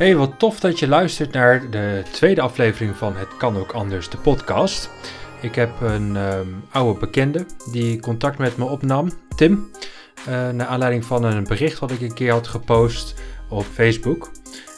Hey, wat tof dat je luistert naar de tweede aflevering van Het Kan Ook Anders, de podcast. Ik heb een ehm, oude bekende die contact met me opnam, Tim. Uh, naar aanleiding van een bericht wat ik een keer had gepost op Facebook.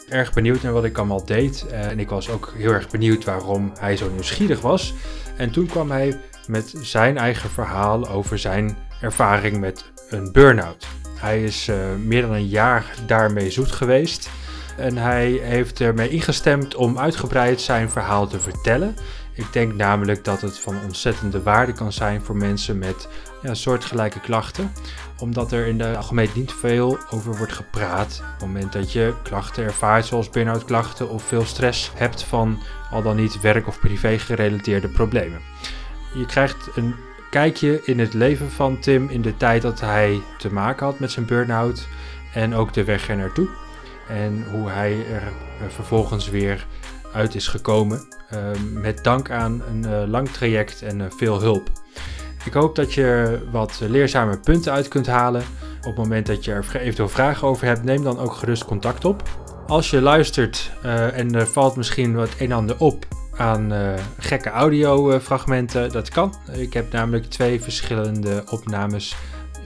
Erg benieuwd naar wat ik allemaal deed. Uh, en ik was ook heel erg benieuwd waarom hij zo nieuwsgierig was. En toen kwam hij met zijn eigen verhaal over zijn ervaring met een burn-out. Hij is uh, meer dan een jaar daarmee zoet geweest. En hij heeft ermee ingestemd om uitgebreid zijn verhaal te vertellen. Ik denk namelijk dat het van ontzettende waarde kan zijn voor mensen met ja, soortgelijke klachten. Omdat er in de algemeen niet veel over wordt gepraat. Op het moment dat je klachten ervaart, zoals burn-out klachten of veel stress hebt van al dan niet werk- of privé gerelateerde problemen. Je krijgt een kijkje in het leven van Tim in de tijd dat hij te maken had met zijn burn-out en ook de weg er naartoe. En hoe hij er vervolgens weer uit is gekomen. Uh, met dank aan een uh, lang traject en uh, veel hulp. Ik hoop dat je wat leerzame punten uit kunt halen. Op het moment dat je er eventueel vragen over hebt, neem dan ook gerust contact op. Als je luistert en er valt misschien wat een en ander op aan gekke audiofragmenten, dat kan. Ik heb namelijk twee verschillende opnames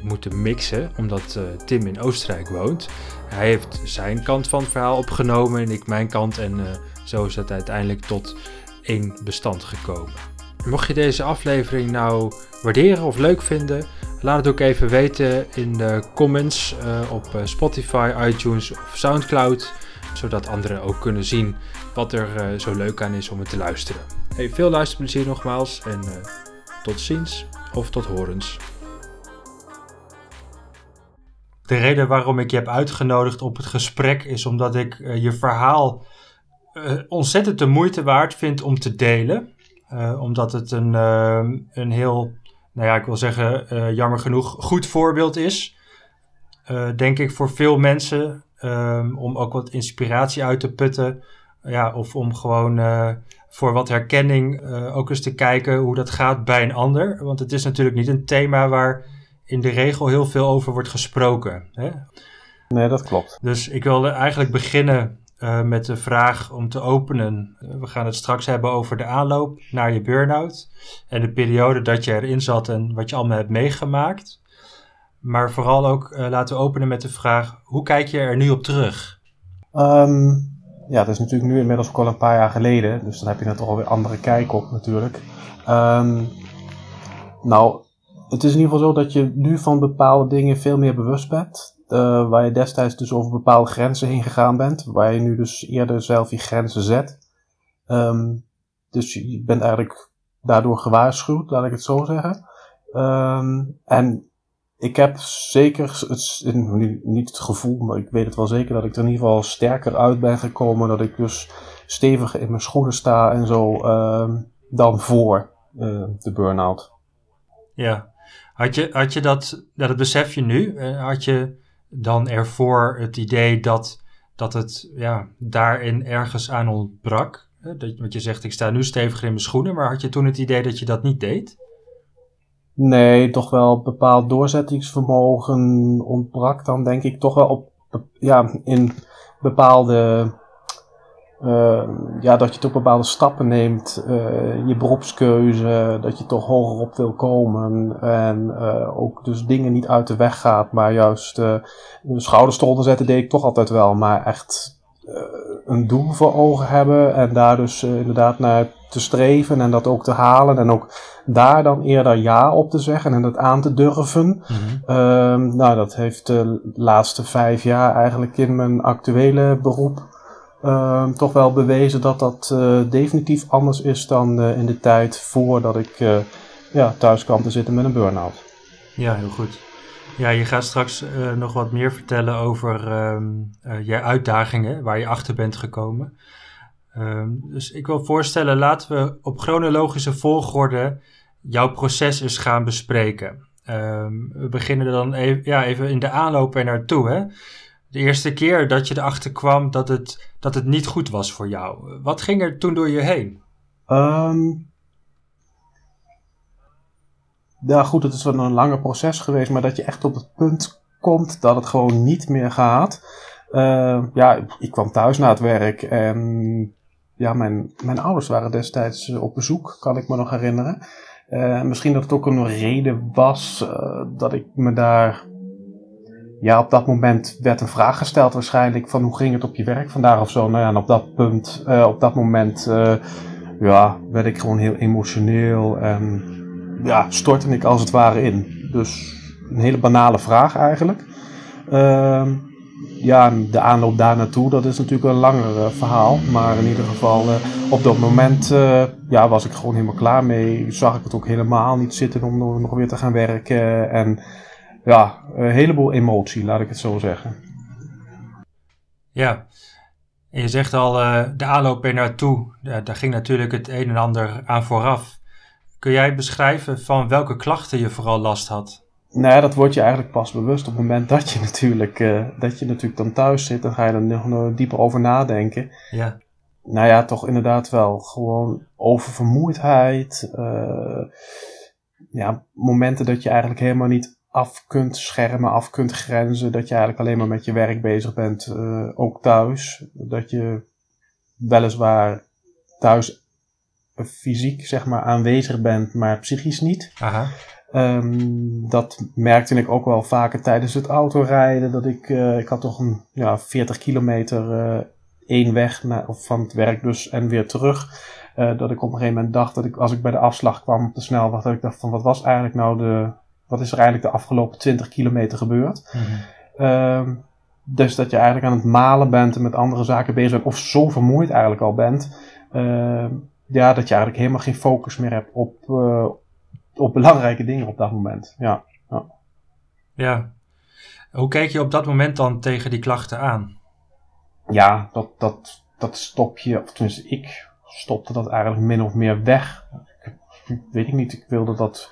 moeten mixen, omdat Tim in Oostenrijk woont. Hij heeft zijn kant van het verhaal opgenomen en ik mijn kant. En uh, zo is het uiteindelijk tot één bestand gekomen. Mocht je deze aflevering nou waarderen of leuk vinden, laat het ook even weten in de comments uh, op Spotify, iTunes of Soundcloud. Zodat anderen ook kunnen zien wat er zo leuk aan is om het te luisteren. Hey, veel luisterplezier nogmaals en tot ziens of tot horens. De reden waarom ik je heb uitgenodigd op het gesprek is omdat ik uh, je verhaal uh, ontzettend de moeite waard vind om te delen. Uh, omdat het een, een heel, nou ja, ik wil zeggen, jammer genoeg, goed voorbeeld is. denk ik voor veel mensen. om ook wat inspiratie uit te putten. Ja, of om gewoon voor wat herkenning ook eens te kijken hoe dat gaat bij een ander. Want het is natuurlijk niet een thema waar in de regel heel veel over wordt gesproken. Hè? Nee, dat klopt. Dus ik wilde eigenlijk beginnen uh, met de vraag om te openen. We gaan het straks hebben over de aanloop naar je burn-out en de periode dat je erin zat en wat je allemaal hebt meegemaakt. Maar vooral ook uh, laten we openen met de vraag: hoe kijk je er nu op terug? Um, ja, dat is natuurlijk nu inmiddels ook al een paar jaar geleden, dus dan heb je er toch alweer andere kijk op natuurlijk. Um, nou, het is in ieder geval zo dat je nu van bepaalde dingen veel meer bewust bent. Uh, waar je destijds dus over bepaalde grenzen heen gegaan bent. Waar je nu dus eerder zelf je grenzen zet. Um, dus je bent eigenlijk daardoor gewaarschuwd, laat ik het zo zeggen. Um, en ik heb zeker, het, niet het gevoel, maar ik weet het wel zeker dat ik er in ieder geval sterker uit ben gekomen. Dat ik dus steviger in mijn schoenen sta en zo um, dan voor uh, de burn-out. Ja, had je, had je dat, dat besef je nu, eh, had je dan ervoor het idee dat, dat het ja, daarin ergens aan ontbrak? Dat, want je zegt, ik sta nu steviger in mijn schoenen, maar had je toen het idee dat je dat niet deed? Nee, toch wel bepaald doorzettingsvermogen ontbrak dan denk ik toch wel op, ja, in bepaalde uh, ja, dat je toch bepaalde stappen neemt, uh, je beroepskeuze, dat je toch hoger op wil komen en uh, ook dus dingen niet uit de weg gaat, maar juist de schouders eronder zetten deed ik toch altijd wel, maar echt een doel voor ogen hebben en daar dus inderdaad naar te streven en dat ook te halen en ook daar dan eerder ja op te zeggen en dat aan te durven. Mm -hmm. nou, dat heeft de laatste vijf jaar eigenlijk in mijn actuele beroep uh, toch wel bewezen dat dat uh, definitief anders is dan uh, in de tijd voordat ik uh, ja, thuis kwam te zitten met een burn-out. Ja, heel goed. Ja, je gaat straks nog wat meer vertellen over um, je uitdagingen waar je achter bent gekomen. Um, dus ik wil voorstellen, laten we op chronologische volgorde jouw proces eens gaan bespreken. We beginnen dan even, ja, even in de aanloop er naartoe. Hè? De eerste keer dat je erachter kwam dat het, dat het niet goed was voor jou. Wat ging er toen door je heen? Um, ja, goed, het is wel een langer proces geweest, maar dat je echt op het punt komt dat het gewoon niet meer gaat. ja, ik kwam thuis na het werk en ja, mijn, mijn ouders waren destijds op bezoek, kan ik me nog herinneren. misschien dat het ook een reden was dat ik me daar ja, op dat moment werd een vraag gesteld waarschijnlijk van hoe ging het op je werk vandaag of zo. Nou ja, en op dat punt, uh, op dat moment, uh, ja, werd ik gewoon heel emotioneel en ja, stortte ik als het ware in. Dus een hele banale vraag eigenlijk. Uh, ja, de aanloop daar naartoe, dat is natuurlijk een langer uh, verhaal. Maar in ieder geval, op dat moment ja, was ik gewoon helemaal klaar mee. Zag ik het ook helemaal niet zitten om nog weer te gaan werken. En ja, een heleboel emotie, laat ik het zo zeggen. Ja, en je zegt al, uh, de aanloop er naartoe, daar ging natuurlijk het een en ander aan vooraf. Kun jij beschrijven van welke klachten je vooral last had? Nou ja, dat word je eigenlijk pas bewust op het moment dat je natuurlijk, uh, dat je natuurlijk dan thuis zit. Dan ga je er nog dieper over nadenken. Ja. Nou ja, toch inderdaad wel gewoon oververmoeidheid. Uh, ja, momenten dat je eigenlijk helemaal niet af kunt schermen, af kunt grenzen. Dat je eigenlijk alleen maar met je werk bezig bent, uh, ook thuis. Dat je weliswaar thuis fysiek zeg maar aanwezig bent, maar psychisch niet. Aha. Um, dat merkte ik ook wel vaker tijdens het autorijden. Dat ik, uh, ik had toch een ja, 40 kilometer uh, één weg naar, of van het werk dus en weer terug. Uh, dat ik op een gegeven moment dacht dat ik, als ik bij de afslag kwam op de snelweg, dat ik dacht van wat was eigenlijk nou de, wat is er eigenlijk de afgelopen 20 kilometer gebeurd? Mm dus dat je eigenlijk aan het malen bent en met andere zaken bezig bent, of zo vermoeid eigenlijk al bent, uh, ja, dat je eigenlijk helemaal geen focus meer hebt op, uh, op belangrijke dingen op dat moment. Ja. ja. Ja. Hoe keek je op dat moment dan tegen die klachten aan? Ja, dat, dat, dat stop je, of tenminste ik stopte dat eigenlijk min of meer weg. Ik, weet ik niet, ik wilde dat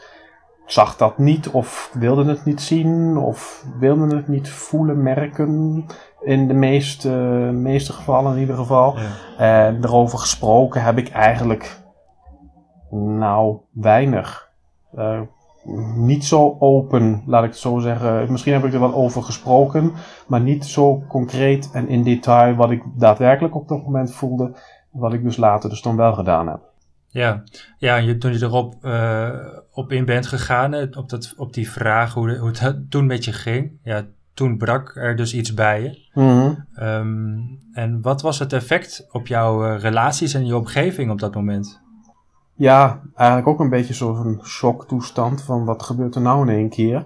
zag dat niet of wilde het niet zien of wilde het niet voelen, merken. In de meeste, meeste gevallen in ieder geval. Ja. En erover gesproken heb ik eigenlijk nou weinig. Uh, niet zo open, laat ik het zo zeggen. Misschien heb ik er wel over gesproken, maar niet zo concreet en in detail wat ik daadwerkelijk op dat moment voelde, wat ik dus later dus dan wel gedaan heb. Ja, ja je, toen je erop uh, op in bent gegaan, op, dat, op die vraag hoe, hoe het toen met je ging, ja, toen brak er dus iets bij je. Mm um, en wat was het effect op jouw uh, relaties en je omgeving op dat moment? Ja, eigenlijk ook een beetje zo'n shocktoestand van wat gebeurt er nou in één keer.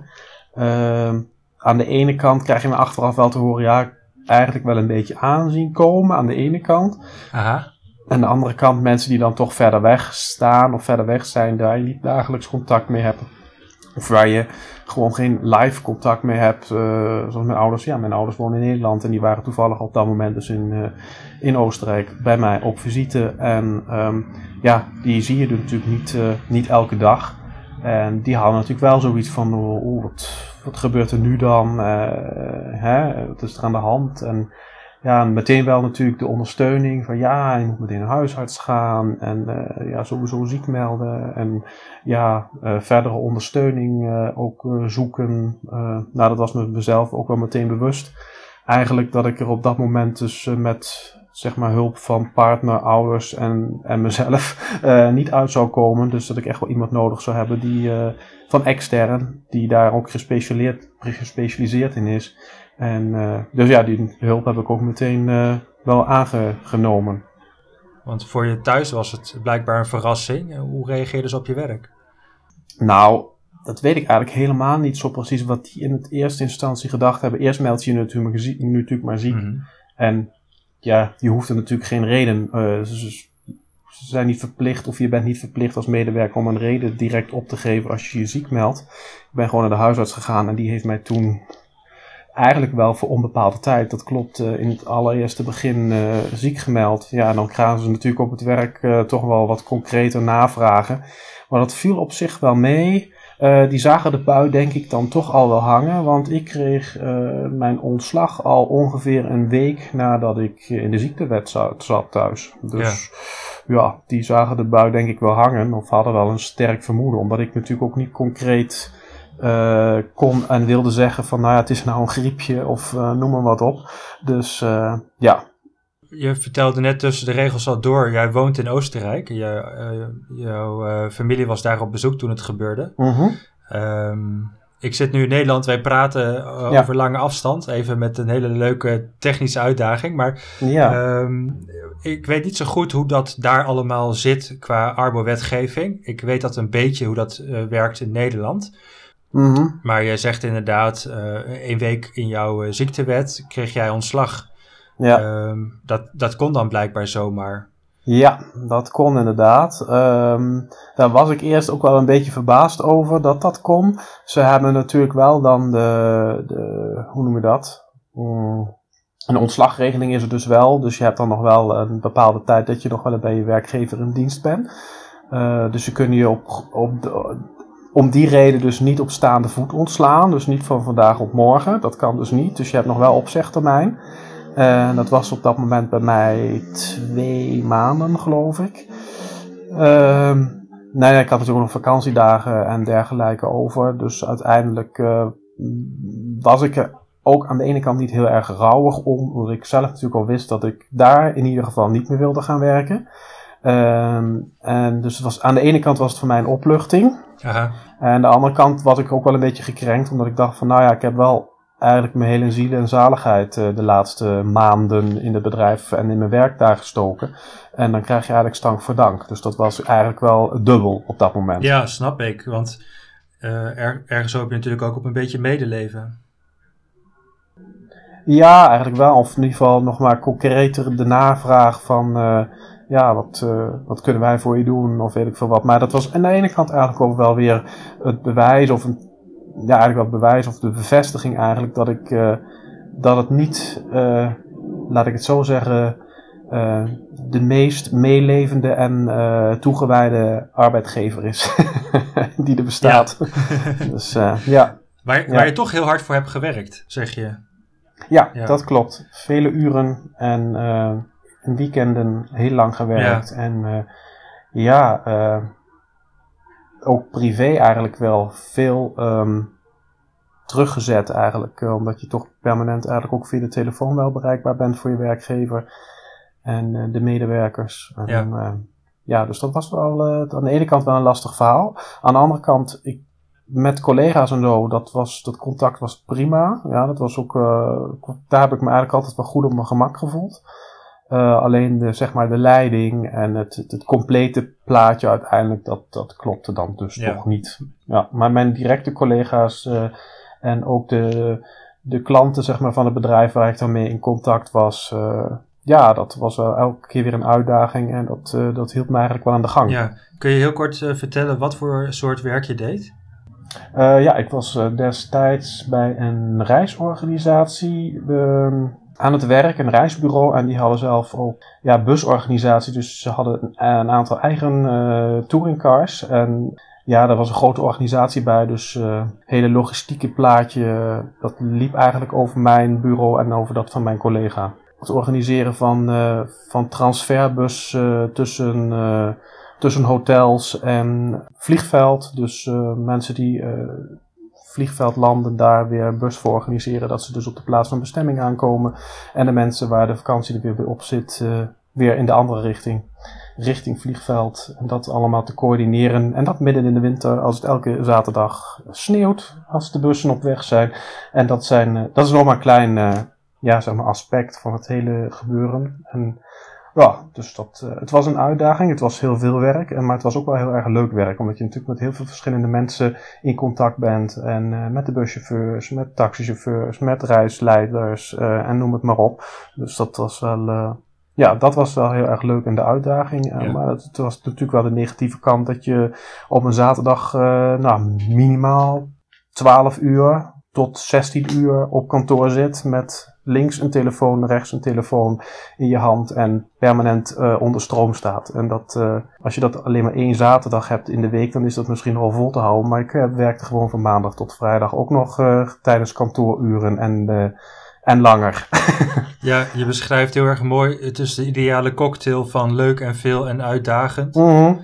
Uh, aan de ene kant krijg je me achteraf wel te horen, ja, eigenlijk wel een beetje aanzien komen aan de ene kant. Aha. Aan de andere kant mensen die dan toch verder weg staan of verder weg zijn, daar je niet dagelijks contact mee hebt. Of waar je gewoon geen live contact mee hebt. Uh, zoals mijn ouders. Ja, mijn ouders wonen in Nederland en die waren toevallig op dat moment dus in, uh, in Oostenrijk bij mij op visite. En um, ja, die zie je natuurlijk niet, uh, niet elke dag. En die hadden natuurlijk wel zoiets van, oh, wat, wat gebeurt er nu dan? hè? Wat is er aan de hand? En ja, meteen wel natuurlijk de ondersteuning van ja, je moet meteen naar huisarts gaan en uh, ja, sowieso ziek melden en ja, uh, verdere ondersteuning uh, ook zoeken. nou, dat was me mezelf ook wel meteen bewust. Eigenlijk dat ik er op dat moment dus met zeg maar hulp van partner, ouders en, en mezelf niet uit zou komen. Dus dat ik echt wel iemand nodig zou hebben die van extern, die daar ook gespecialiseerd, gespecialiseerd in is. En uh, dus ja, die hulp heb ik ook meteen uh, wel aangenomen. Want voor je thuis was het blijkbaar een verrassing. Hoe reageerde ze op je werk? Nou, dat weet ik eigenlijk helemaal niet zo precies wat die in het eerste instantie gedacht hebben. Eerst meld je je natuurlijk, natuurlijk maar ziek. Mm -hmm. En ja, je hoeft er natuurlijk geen reden. Uh, ze, ze zijn niet verplicht of je bent niet verplicht als medewerker om een reden direct op te geven als je je ziek meldt. Ik ben gewoon naar de huisarts gegaan en die heeft mij toen eigenlijk wel voor onbepaalde tijd. Dat klopt uh, in het allereerste begin uh, ziek gemeld. Ja, dan gaan ze natuurlijk op het werk uh, toch wel wat concreter navragen. Maar dat viel op zich wel mee. die zagen de bui denk ik dan toch al wel hangen. Want ik kreeg mijn ontslag al ongeveer een week nadat ik in de ziektewet zat, zat thuis. Dus ja. ja, die zagen de bui denk ik wel hangen. Of hadden wel een sterk vermoeden. Omdat ik natuurlijk ook niet concreet eh, kon en wilde zeggen van nou ja, het is nou een griepje of uh, noem maar wat op. Dus uh, ja. Je vertelde net tussen de regels al door, jij woont in Oostenrijk. Je, jouw familie was daar op bezoek toen het gebeurde. Mm um, ik zit nu in Nederland, wij praten over lange afstand. Even met een hele leuke technische uitdaging. Maar ja. um, ik weet niet zo goed hoe dat daar allemaal zit qua arbo-wetgeving. Ik weet dat een beetje hoe dat werkt in Nederland. Mm Maar je zegt inderdaad, uh, een week in jouw uh, ziektewet kreeg jij ontslag. Ja. Um, dat, dat kon dan blijkbaar zomaar. Ja, dat kon inderdaad. Um, daar was ik eerst ook wel een beetje verbaasd over dat dat kon. Ze hebben natuurlijk wel dan de, de hoe noem je dat? Mm, een ontslagregeling is er dus wel. Dus je hebt dan nog wel een bepaalde tijd dat je nog wel bij je werkgever in dienst bent. Uh, dus ze kunnen je op, op de, om die reden dus niet op staande voet ontslaan. Dus niet van vandaag op morgen. Dat kan dus niet. Dus je hebt nog wel opzegtermijn. En dat was op dat moment bij mij twee maanden, geloof ik. Uh, nee, ik had natuurlijk nog vakantiedagen en dergelijke over. Dus uiteindelijk uh, was ik er ook aan de ene kant niet heel erg rouwig om. Omdat ik zelf natuurlijk al wist dat ik daar in ieder geval niet meer wilde gaan werken. Um, en dus het was, aan de ene kant was het voor mij een opluchting. Aha. En aan de andere kant was ik ook wel een beetje gekrenkt, omdat ik dacht van nou ja, ik heb wel eigenlijk mijn hele ziel en zaligheid uh, de laatste maanden in het bedrijf en in mijn werk daar gestoken. En dan krijg je eigenlijk stank voor dank. Dus dat was eigenlijk wel dubbel op dat moment. Ja, snap ik. Want uh, er, ergens hoop je natuurlijk ook op een beetje medeleven. Ja, eigenlijk wel. Of in ieder geval nog maar concreter de navraag van... Uh, ja, wat, uh, wat kunnen wij voor je doen of weet ik veel wat. Maar dat was aan de ene kant eigenlijk ook wel weer het bewijs of een, ja, eigenlijk wel het bewijs of de bevestiging eigenlijk dat ik, uh, dat het niet, uh, laat ik het zo zeggen, de meest meelevende en toegewijde arbeidgever is die er bestaat. Ja. dus ja. Waar, je toch heel hard voor hebt gewerkt, zeg je. Ja, ja. dat klopt. Vele uren en weekenden heel lang gewerkt. Ja. En uh, ja, uh, ook privé eigenlijk wel veel um, teruggezet eigenlijk. Uh, omdat je toch permanent eigenlijk ook via de telefoon wel bereikbaar bent voor je werkgever en de medewerkers. En, ja. ja, dus dat was wel aan de ene kant wel een lastig verhaal. Aan de andere kant, ik, met collega's en zo, dat, was, dat contact was prima. Ja, dat was ook, daar heb ik me eigenlijk altijd wel goed op mijn gemak gevoeld. Uh, alleen de, zeg maar de leiding en het, het, het, complete plaatje uiteindelijk, dat, dat klopte dan dus ja. toch niet. Ja, maar mijn directe collega's uh, en ook de, de klanten zeg maar, van het bedrijf waar ik dan mee in contact was, uh, ja, dat was elke keer weer een uitdaging en dat, dat hield me eigenlijk wel aan de gang. Ja. Kun je heel kort vertellen wat voor soort werk je deed? ja, ik was destijds bij een reisorganisatie aan het werk, een reisbureau. En die hadden zelf ook ja, busorganisatie. Dus ze hadden een, aantal eigen uh, touringcars. En ja, daar was een grote organisatie bij. Dus uh, hele logistieke plaatje. Dat liep eigenlijk over mijn bureau en over dat van mijn collega. Het organiseren van, uh, van transferbus tussen, tussen hotels en vliegveld. Dus mensen die vliegveld landen, daar weer bus voor organiseren. Dat ze dus op de plaats van bestemming aankomen. En de mensen waar de vakantie er weer op zit, uh, weer in de andere richting. Richting vliegveld. En dat allemaal te coördineren. En dat midden in de winter, als het elke zaterdag sneeuwt. Als de bussen op weg zijn. En dat, zijn, uh, dat is nog maar een klein uh, ja, zeg maar aspect van het hele gebeuren. En ja, dus dat, uh, het was een uitdaging. Het was heel veel werk, maar het was ook wel heel erg leuk werk. Omdat je natuurlijk met heel veel verschillende mensen in contact bent. En uh, met de buschauffeurs, met taxichauffeurs, met reisleiders uh, en noem het maar op. Dus dat was wel, ja, dat was wel heel erg leuk en de uitdaging. Ja. Maar het, het, was natuurlijk wel de negatieve kant dat je op een zaterdag nou, minimaal 12 uur tot 16 uur op kantoor zit met links een telefoon, rechts een telefoon in je hand en permanent uh, onder stroom staat. En dat, uh, als je dat alleen maar één zaterdag hebt in de week, dan is dat misschien wel vol te houden. Maar ik uh, werkte gewoon van maandag tot vrijdag ook nog tijdens kantooruren en, en langer. ja, je beschrijft heel erg mooi. Het is de ideale cocktail van leuk en veel en uitdagend. Mm -hmm.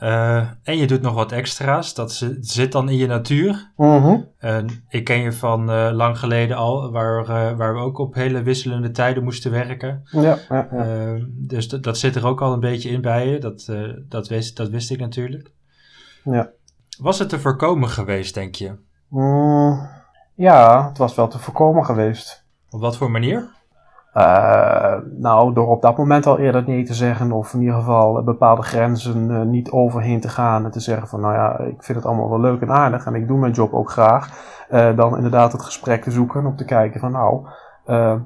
Eh, en je doet nog wat extra's. Dat zit dan in je natuur. Mhm. Ik ken je van eh, lang geleden al, waar, eh, waar we ook op hele wisselende tijden moesten werken. Ja, ja, ja. Dus dat zit er ook al een beetje in bij je. Dat, dat, wist, dat wist ik natuurlijk. Ja. Was het te voorkomen geweest, denk je? Mm, ja, het was wel te voorkomen geweest. Op wat voor manier? Uh, nou, door op dat moment al eerder nee te zeggen, of in ieder geval bepaalde grenzen uh, niet overheen te gaan en te zeggen van, nou ja, ik vind het allemaal wel leuk en aardig en ik doe mijn job ook graag, uh, dan inderdaad het gesprek te zoeken om te kijken van, nou,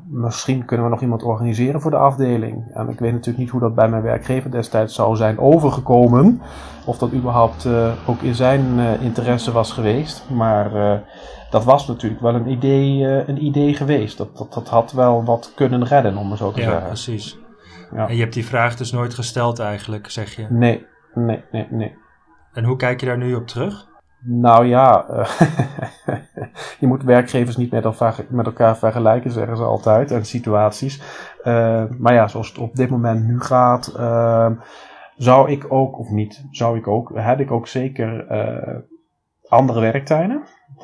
misschien kunnen we nog iemand organiseren voor de afdeling. En ik weet natuurlijk niet hoe dat bij mijn werkgever destijds zou zijn overgekomen, of dat überhaupt ook in zijn interesse was geweest, maar dat was natuurlijk wel een idee, uh, een idee geweest. Dat, dat, dat had wel wat kunnen redden, om het zo te ja, zeggen. Ja, precies. En je hebt die vraag dus nooit gesteld eigenlijk, zeg je? Nee, nee, nee, nee. En hoe kijk je daar nu op terug? Nou ja, uh, je moet werkgevers niet met elkaar, met elkaar vergelijken, zeggen ze altijd, en situaties. Uh, maar ja, zoals het op dit moment nu gaat, zou ik ook, of niet, zou ik ook, heb ik ook zeker andere werktijden.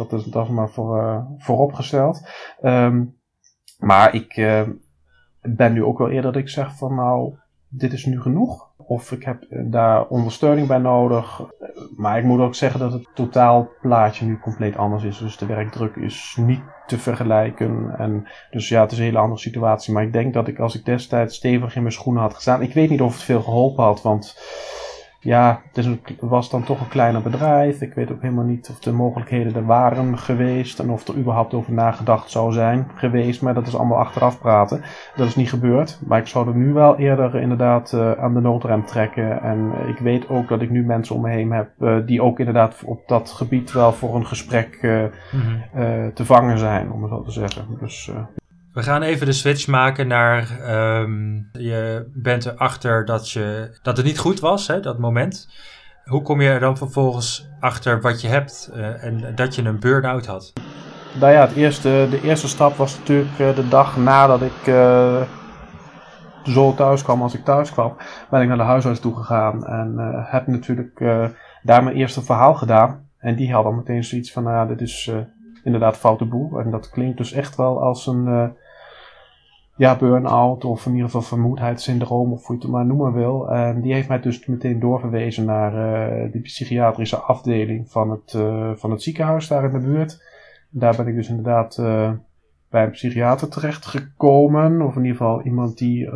Dat is, dat maar voor, uh, vooropgesteld. Um, maar ik uh, ben nu ook wel eerder dat ik zeg van nou, dit is nu genoeg. Of ik heb daar ondersteuning bij nodig. Maar ik moet ook zeggen dat het totaalplaatje nu compleet anders is. Dus de werkdruk is niet te vergelijken. En dus ja, het is een hele andere situatie. Maar ik denk dat ik als ik destijds stevig in mijn schoenen had gestaan. Ik weet niet of het veel geholpen had. Want ja, het was dan toch een kleiner bedrijf. Ik weet ook helemaal niet of de mogelijkheden er waren geweest en of er überhaupt over nagedacht zou zijn geweest. Maar dat is allemaal achteraf praten. Dat is niet gebeurd. Maar ik zou er nu wel eerder inderdaad uh, aan de noodrem trekken. En ik weet ook dat ik nu mensen om me heen heb uh, die ook inderdaad op dat gebied wel voor een gesprek uh, mm -hmm. te vangen zijn, om het zo te zeggen. Dus we gaan even de switch maken naar. Um, je bent erachter dat, je, dat het niet goed was, hè, dat moment. Hoe kom je er dan vervolgens achter wat je hebt uh, en dat je een burn-out had? Nou ja, het eerste, de eerste stap was natuurlijk uh, de dag nadat ik uh, zo thuis kwam als ik thuis kwam. Ben ik naar de huisarts toe gegaan en heb natuurlijk daar mijn eerste verhaal gedaan. En die had dan meteen zoiets van, nou ja, dit is inderdaad foute boel. En dat klinkt dus echt wel als een uh, ja, burn-out of in ieder geval vermoeidheidssyndroom of hoe je het maar noemen wil. En die heeft mij dus meteen doorverwezen naar uh, de psychiatrische afdeling van het, uh, van het ziekenhuis daar in de buurt. Daar ben ik dus inderdaad bij een psychiater terechtgekomen. Of in ieder geval iemand die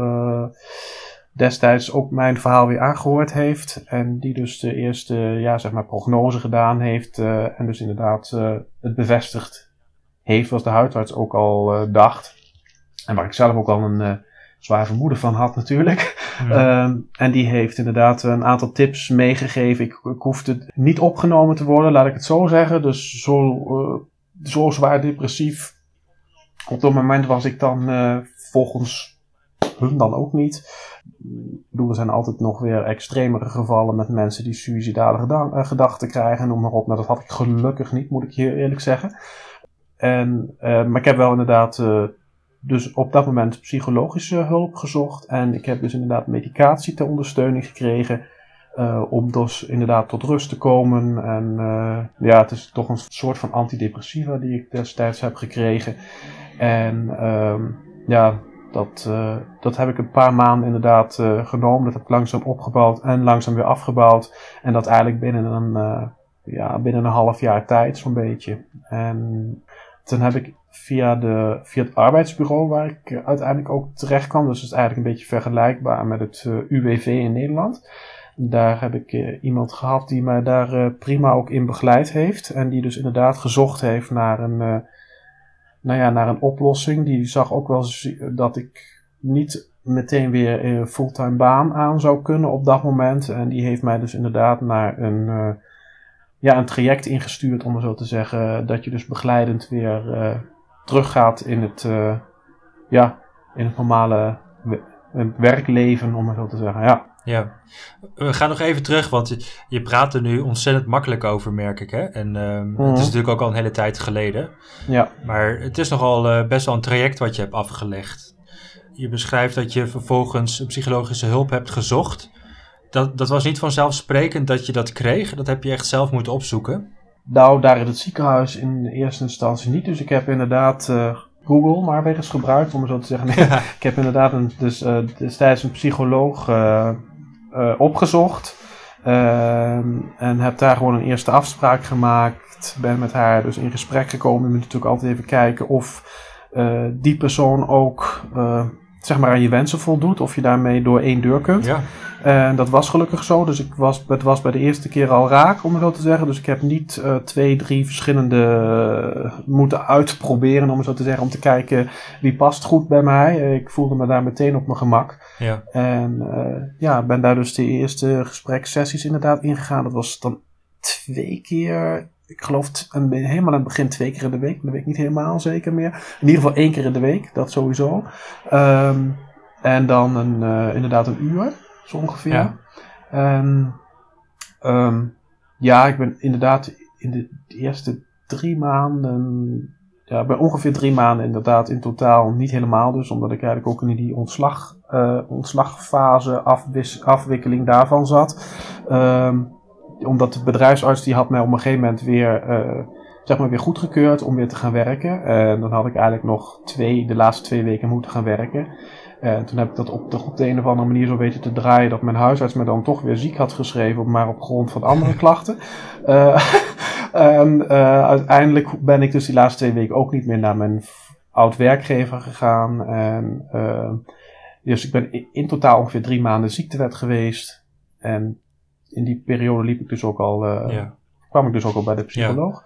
destijds ook mijn verhaal weer aangehoord heeft. En die dus de eerste, ja, zeg maar, prognose gedaan heeft. Uh, en dus inderdaad uh, het bevestigd heeft, wat de huidarts ook al uh, dacht. En waar ik zelf ook al een zwaar vermoeden van had natuurlijk. Ja. Uh, en die heeft inderdaad een aantal tips meegegeven. Ik, ik hoefde niet opgenomen te worden, laat ik het zo zeggen. Dus zo, zo zwaar depressief. Op dat moment was ik dan volgens hun dan ook niet. Ik bedoel, er zijn altijd nog weer extremere gevallen met mensen die suïcidale gedachten krijgen, noem maar op. Nou, dat had ik gelukkig niet, moet ik hier eerlijk zeggen. En, uh, maar ik heb wel inderdaad uh, dus op dat moment psychologische hulp gezocht. En ik heb dus inderdaad medicatie ter ondersteuning gekregen. Om dus inderdaad tot rust te komen. En ja, het is toch een soort van antidepressiva die ik destijds heb gekregen. En ehm, ja, dat, uh, dat heb ik een paar maanden inderdaad uh, genomen. Dat heb ik langzaam opgebouwd en langzaam weer afgebouwd. En dat eigenlijk binnen een, uh, ja, binnen een half jaar tijd zo'n beetje. En toen heb ik via, de, via het arbeidsbureau waar ik uiteindelijk ook terecht kwam. Dus het is eigenlijk een beetje vergelijkbaar met het UWV in Nederland. Daar heb ik iemand gehad die mij daar prima ook in begeleid heeft. En die dus inderdaad gezocht heeft naar een nou ja, naar een oplossing. Die zag ook wel dat ik niet meteen weer een fulltime baan aan zou kunnen op dat moment. En die heeft mij dus inderdaad naar een, uh, ja, een traject ingestuurd, om het zo te zeggen. Dat je dus begeleidend weer uh, teruggaat in het, uh, ja, in het normale werkleven, om het zo te zeggen. Ja. Ja, we gaan nog even terug, want je, je praat er nu ontzettend makkelijk over, merk ik. Hè? En um, mm-hmm. het is natuurlijk ook al een hele tijd geleden. Ja. Maar het is nogal uh, best wel een traject wat je hebt afgelegd. Je beschrijft dat je vervolgens psychologische hulp hebt gezocht. dat, dat was niet vanzelfsprekend dat je dat kreeg. Dat heb je echt zelf moeten opzoeken. Nou, daar in het ziekenhuis in eerste instantie niet. Dus ik heb inderdaad uh, Google maar weer eens gebruikt, om het zo te zeggen. Nee, ik heb inderdaad een, dus, uh, destijds een psycholoog uh, opgezocht. Ehm, en heb daar gewoon een eerste afspraak gemaakt. Ben met haar dus in gesprek gekomen. Je moet natuurlijk altijd even kijken of die persoon ook zeg maar aan je wensen voldoet. Of je daarmee door één deur kunt. Ja. En dat was gelukkig zo. Dus ik was, het was bij de eerste keer al raak, om het zo te zeggen. Dus ik heb niet uh, twee, drie verschillende uh, moeten uitproberen, om het zo te zeggen. Om te kijken wie past goed bij mij. Ik voelde me daar meteen op mijn gemak. Ja. En uh, ja, ben daar dus de eerste gesprekssessies inderdaad ingegaan. Dat was dan twee keer ik geloof een, helemaal aan het begin twee keer in de week. Dat weet ik niet helemaal zeker meer. In ieder geval één keer in de week, dat sowieso. Um, en dan een, uh, inderdaad een uur, zo ongeveer. Ja. En, um, ja, ik ben inderdaad in de eerste drie maanden, ja, bij ongeveer drie maanden inderdaad in totaal, niet helemaal dus, omdat ik eigenlijk ook in die ontslag, uh, ontslagfase, afwis, afwikkeling daarvan zat. Um, omdat de bedrijfsarts die had mij op een gegeven moment weer, uh, zeg maar weer goedgekeurd om weer te gaan werken. En dan had ik eigenlijk nog twee, de laatste twee weken moeten gaan werken. En toen heb ik dat op de, op de een of andere manier zo weten te draaien dat mijn huisarts me dan toch weer ziek had geschreven, maar op grond van andere klachten. Uh, en uh, uiteindelijk ben ik dus die laatste twee weken ook niet meer naar mijn oud werkgever gegaan. En, uh, dus ik ben in, in totaal ongeveer drie maanden ziektewet geweest. En in die periode liep ik dus ook al, ja. kwam ik dus ook al bij de psycholoog.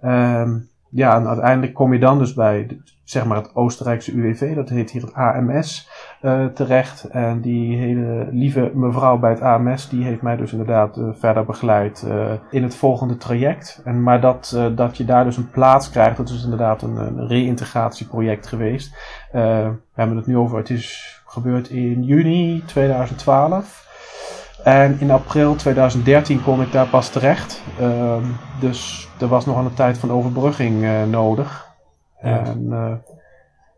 Ja. Um, ja, en uiteindelijk kom je dan dus bij zeg maar het Oostenrijkse UWV, dat heet hier het AMS, uh, terecht. En die hele lieve mevrouw bij het AMS, die heeft mij dus inderdaad uh, verder begeleid uh, in het volgende traject. En, maar dat, dat je daar dus een plaats krijgt, dat is inderdaad een, een reïntegratieproject geweest. we hebben het nu over, het is gebeurd in juni 2012. En in april 2013 kon ik daar pas terecht. Uh, dus er was nog een tijd van overbrugging uh, nodig. Ja. En uh,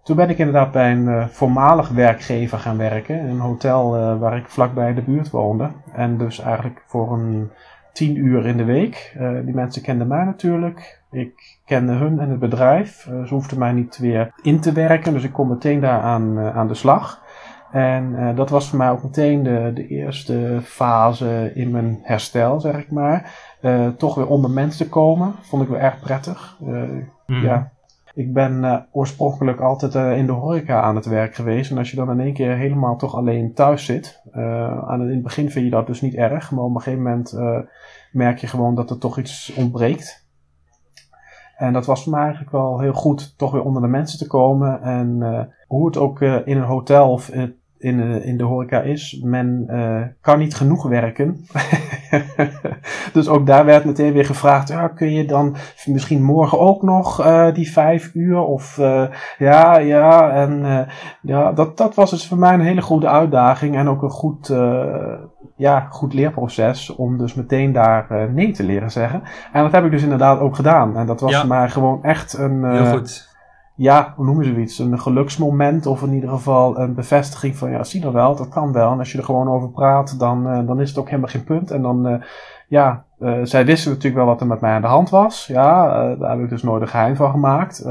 toen ben ik inderdaad bij een uh, voormalig werkgever gaan werken. Een hotel waar ik vlakbij de buurt woonde. En dus eigenlijk voor een tien uur in de week. die mensen kenden mij natuurlijk. Ik kende hun en het bedrijf. ze hoefden mij niet weer in te werken. Dus ik kon meteen daar aan, aan de slag. En uh, dat was voor mij ook meteen de, de eerste fase in mijn herstel, zeg ik maar. Uh, toch weer onder mensen te komen, vond ik wel erg prettig. Uh, mm. Ja. Ik ben oorspronkelijk altijd in de horeca aan het werk geweest. En als je dan in één keer helemaal toch alleen thuis zit. aan het, in het begin vind je dat dus niet erg. Maar op een gegeven moment merk je gewoon dat er toch iets ontbreekt. En dat was voor mij eigenlijk wel heel goed, toch weer onder de mensen te komen. En hoe het ook in een hotel of in, de, in de horeca is. Men uh, kan niet genoeg werken. dus ook daar werd meteen weer gevraagd: ja, kun je dan misschien morgen ook nog uh, die vijf uur? Of uh, ja, ja. En ja, dat, dat was dus voor mij een hele goede uitdaging en ook een goed, ja, goed leerproces om dus meteen daar nee te leren zeggen. En dat heb ik dus inderdaad ook gedaan. En dat was ja. maar gewoon echt een. Heel goed ja, hoe noemen ze zoiets? Een geluksmoment of in ieder geval een bevestiging van ja, zie dan wel, dat kan wel. En als je er gewoon over praat, dan, uh, dan is het ook helemaal geen punt. En dan, uh, ja, uh, zij wisten natuurlijk wel wat er met mij aan de hand was. Ja, daar heb ik dus nooit een geheim van gemaakt.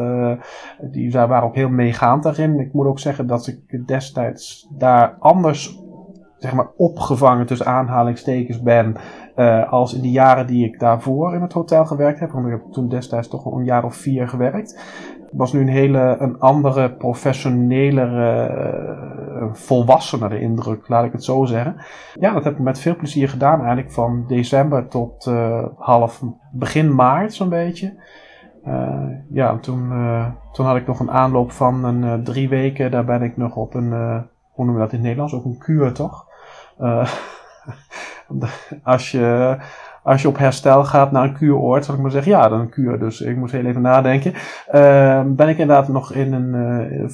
die, zij waren ook heel meegaand daarin. Ik moet ook zeggen dat ik destijds daar anders zeg maar opgevangen tussen aanhalingstekens ben als in de jaren die ik daarvoor in het hotel gewerkt heb. Want ik heb toen destijds toch al een jaar of vier gewerkt was nu een hele een andere, professionelere, uh, volwassenere indruk, laat ik het zo zeggen. Ja, dat heb ik met veel plezier gedaan, eigenlijk van december tot uh, half begin maart zo'n beetje. Uh, ja, toen, toen had ik nog een aanloop van een drie weken. Daar ben ik nog op een, hoe noemen we dat in het Nederlands? Ook een kuur, toch? als je als je op herstel gaat naar een kuuroord, zal ik maar zeggen, ja, dan een kuur. Dus ik moet heel even nadenken. Uh, ben ik inderdaad nog in een, uh,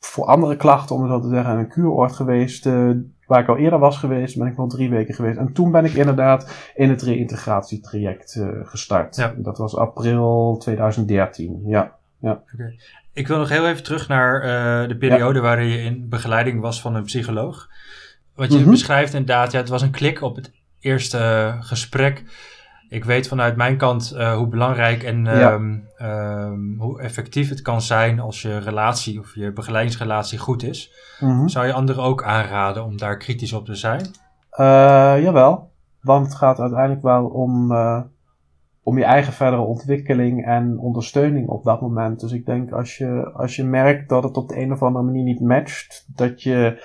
voor andere klachten, om het zo te zeggen, een kuuroord geweest. Uh, waar ik al eerder was geweest, ben ik wel drie weken geweest. En toen ben ik inderdaad in het reïntegratietraject uh, gestart. Ja. Dat was april 2013, ja. ja. Okay. Ik wil nog heel even terug naar de periode ja. waarin je in begeleiding was van een psycholoog. wat je Mhm. beschrijft inderdaad, ja, het was een klik op het eerste gesprek. Ik weet vanuit mijn kant eh, hoe belangrijk en Ja. ehm, ehm, hoe effectief het kan zijn als je relatie of je begeleidingsrelatie goed is. Mhm. Zou je anderen ook aanraden om daar kritisch op te zijn? Eh, jawel, want het gaat uiteindelijk wel om, eh, om je eigen verdere ontwikkeling en ondersteuning op dat moment. Dus ik denk als je, als je merkt dat het op de een of andere manier niet matcht, dat je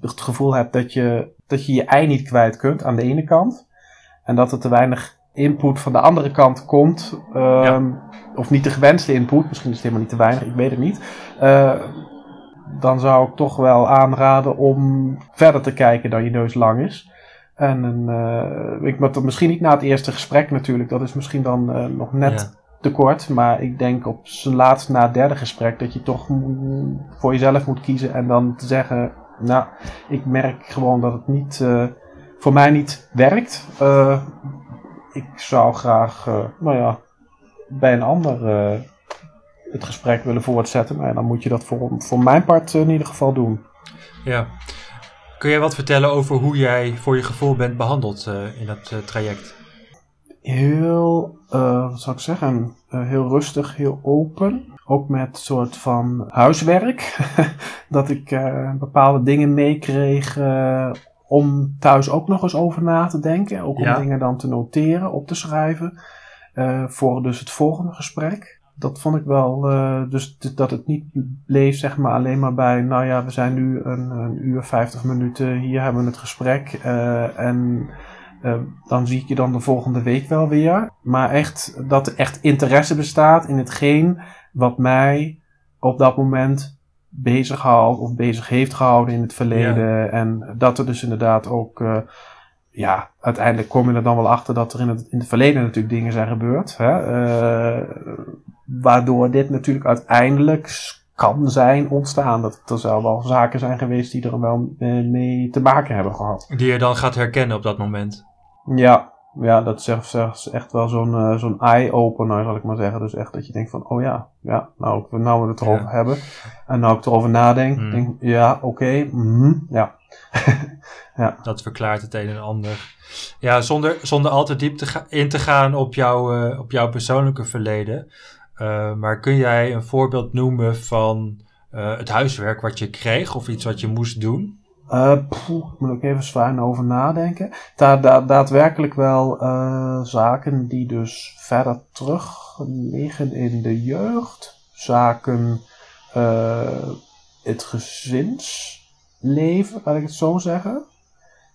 het gevoel hebt dat je dat je, je ei niet kwijt kunt aan de ene kant. En dat er te weinig input van de andere kant komt. ehm, Of niet de gewenste input, misschien is het helemaal niet te weinig, ik weet het niet. Eh, dan zou ik toch wel aanraden om verder te kijken dan je neus lang is. En een, eh, ik misschien niet na het eerste gesprek natuurlijk, dat is misschien dan eh, nog net Ja. te kort. Maar ik denk op zijn laatst na het derde gesprek dat je toch voor jezelf moet kiezen en dan te zeggen, nou, ik merk gewoon dat het niet, eh, voor mij niet werkt. Eh, ik zou graag, eh, nou ja, bij een ander het gesprek willen voortzetten. Maar dan moet je dat voor, voor mijn part in ieder geval doen. Ja. Kun jij wat vertellen over hoe jij voor je gevoel bent behandeld eh, in dat traject? Heel, wat zou ik zeggen, heel rustig, heel open. Ook met soort van huiswerk. dat ik eh, bepaalde dingen meekreeg eh, om thuis ook nog eens over na te denken. Ook om Ja. dingen dan te noteren, op te schrijven. eh, voor dus het volgende gesprek. Dat vond ik wel, dus dat het niet bleef zeg maar alleen maar bij, nou ja, we zijn nu een, een uur, 50 minuten, hier hebben we het gesprek. en eh, dan zie ik je dan de volgende week wel weer. Maar echt, dat er echt interesse bestaat in hetgeen wat mij op dat moment bezighoudt of bezig heeft gehouden in het verleden. En dat er dus inderdaad ook, eh, ja, uiteindelijk kom je er dan wel achter dat er in het, in het verleden natuurlijk dingen zijn gebeurd. Hè? eh, waardoor dit natuurlijk uiteindelijk kan zijn ontstaan. Dat er zou wel zaken zijn geweest die er wel eh, mee te maken hebben gehad. Die je dan gaat herkennen op dat moment. Ja, ja dat is echt, is echt wel zo'n eh, zo'n eye-opener, zal ik maar zeggen. Dus echt dat je denkt van, oh ja, ja nou, nou we het erover Ja. hebben. En nou ik erover nadenk, Hmm. denk ja, oké, mhm, ja. Dat verklaart het een en ander. Ja, zonder, zonder al te diep te in te gaan op, jouw eh, op jouw persoonlijke verleden. Eh, maar kun jij een voorbeeld noemen van eh, het huiswerk wat je kreeg of iets wat je moest doen? Eh, poeh, ik moet ook even zwaar over nadenken. Da da daadwerkelijk wel zaken die dus verder terug liggen in de jeugd. Zaken, het gezinsleven, laat ik het zo zeggen.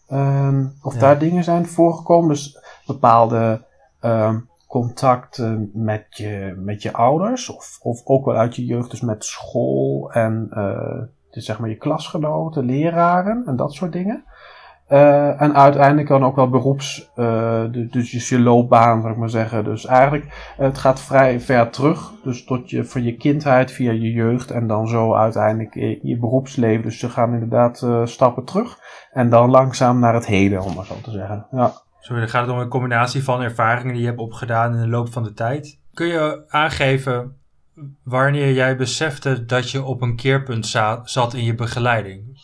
Ehm, of Ja. daar dingen zijn voorgekomen. Dus bepaalde ehm, contacten met je, met je ouders. Of, of ook wel uit je jeugd, dus met school en eh, dus zeg maar je klasgenoten, leraren en dat soort dingen. Eh, en uiteindelijk dan ook wel beroeps, eh, de- dus je loopbaan, zou ik maar zeggen. Dus eigenlijk, eh, het gaat vrij ver terug. Dus tot je, van je kindheid via je jeugd en dan zo uiteindelijk in je beroepsleven. Dus ze gaan inderdaad eh, stappen terug. En dan langzaam naar het heden, om maar zo te zeggen. Ja. Sorry, dan gaat het om een combinatie van ervaringen die je hebt opgedaan in de loop van de tijd. Kun je aangeven wanneer jij besefte dat je op een keerpunt za- zat in je begeleiding?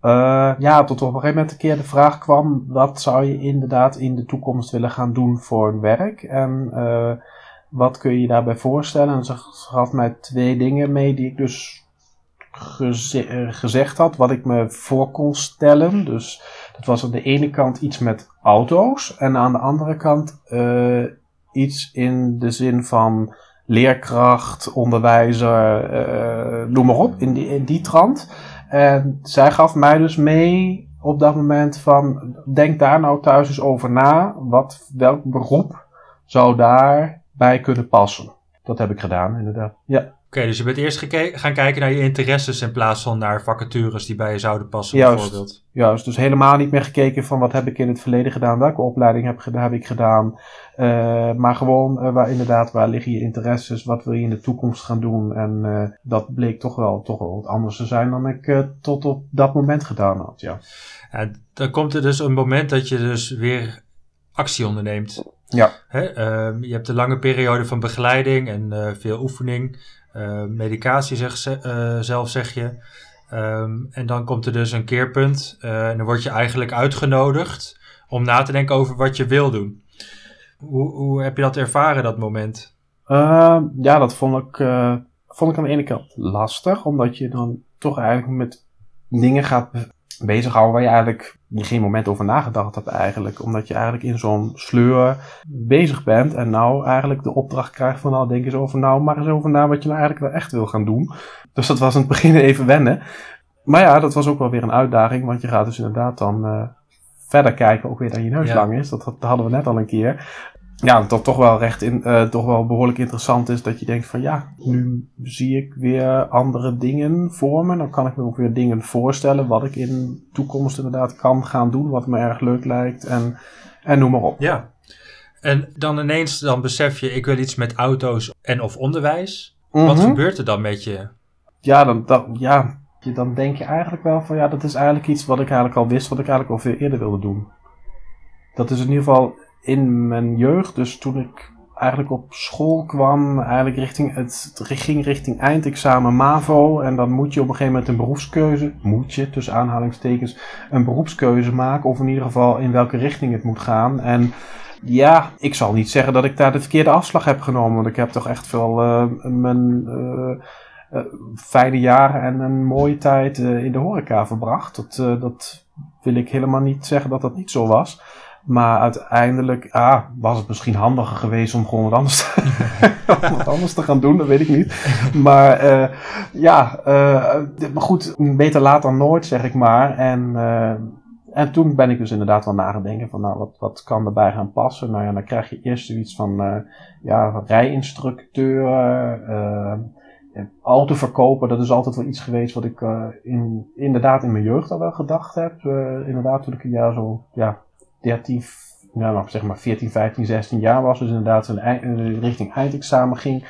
Eh, ja, tot op een gegeven moment een keer de vraag kwam: wat zou je inderdaad in de toekomst willen gaan doen voor een werk? En eh, wat kun je daarbij voorstellen? En ze gaf mij twee dingen mee die ik dus eh, gezegd had, wat ik me voor kon stellen. Dus dat was aan de ene kant iets met auto's, en aan de andere kant eh, iets in de zin van leerkracht, onderwijzer, eh, noem maar op, in die, in die trant. En zij gaf mij dus mee op dat moment van, denk daar nou thuis eens over na. Wat, welk beroep zou daarbij kunnen passen? Dat heb ik gedaan, inderdaad. Ja, Oké, dus je bent eerst gaan kijken naar je interesses in plaats van naar vacatures die bij je zouden passen, Juist. bijvoorbeeld. juist. Dus helemaal niet meer gekeken van wat heb ik in het verleden gedaan, welke opleiding heb, heb ik gedaan. Eh, maar gewoon eh, waar inderdaad, waar liggen je interesses, wat wil je in de toekomst gaan doen. En eh, dat bleek toch wel, toch wel wat anders te zijn dan ik tot op dat moment gedaan had, ja. Ja, dan komt er dus een moment dat je dus weer actie onderneemt. Ja. Hè? ehm, je hebt een lange periode van begeleiding en veel oefening. Eh, medicatie zeg, ze- eh, zelf zeg je. Ehm, en dan komt er dus een keerpunt en dan word je eigenlijk uitgenodigd om na te denken over wat je wil doen. Hoe, hoe heb je dat ervaren, dat moment? Ehm, ja, dat vond ik, vond ik aan de ene kant lastig, omdat je dan toch eigenlijk met dingen gaat bezighouden waar je eigenlijk geen moment over nagedacht hebt eigenlijk. Omdat je eigenlijk in zo'n sleur bezig bent en nou eigenlijk de opdracht krijgt van nou denk eens over nou maar eens over na wat je nou eigenlijk wel echt wil gaan doen. Dus dat was in het begin even wennen. Maar ja, dat was ook wel weer een uitdaging, want je gaat dus inderdaad dan uh, verder kijken, ook weer dan je neus lang is. Dat, dat, hadden we net al een keer ja, dat toch wel recht in, uh, toch wel behoorlijk interessant is dat je denkt van ja, nu zie ik weer andere dingen voor me. Dan kan ik me ook weer dingen voorstellen wat ik in de toekomst inderdaad kan gaan doen, wat me erg leuk lijkt en, en noem maar op. Ja, en dan ineens dan besef je ik wil iets met auto's en of onderwijs. Wat mhm. gebeurt er dan met je? Ja, dan, dan, ja, dan denk je eigenlijk wel van ja, dat is eigenlijk iets wat ik eigenlijk al wist, wat ik eigenlijk al veel eerder wilde doen. Dat is in ieder geval in mijn jeugd, dus toen ik eigenlijk op school kwam, eigenlijk richting, het, ging richting eindexamen MAVO. En dan moet je op een gegeven moment een beroepskeuze, moet je tussen aanhalingstekens, een beroepskeuze maken. Of in ieder geval in welke richting het moet gaan. En ja, ik zal niet zeggen dat ik daar de verkeerde afslag heb genomen. Want ik heb toch echt veel uh, mijn uh, fijne jaren en een mooie tijd in de horeca verbracht. Dat, dat wil ik helemaal niet zeggen dat dat niet zo was. Maar uiteindelijk ah, was het misschien handiger geweest om gewoon wat anders, te, wat anders te gaan doen, dat weet ik niet. Maar uh, ja, uh, maar goed, beter laat dan nooit, zeg ik maar. En, uh, en toen ben ik dus inderdaad wel nagedenken van, nou, wat, wat kan erbij gaan passen? Nou ja, dan krijg je eerst zoiets van, ja, rijinstructeur, autoverkoper. Dat is altijd wel iets geweest wat ik in, inderdaad in mijn jeugd al wel gedacht heb. inderdaad, toen ik een jaar zo, ja, 13, nou, zeg maar 14, 15, 16 jaar was. Dus inderdaad een richting eindexamen ging.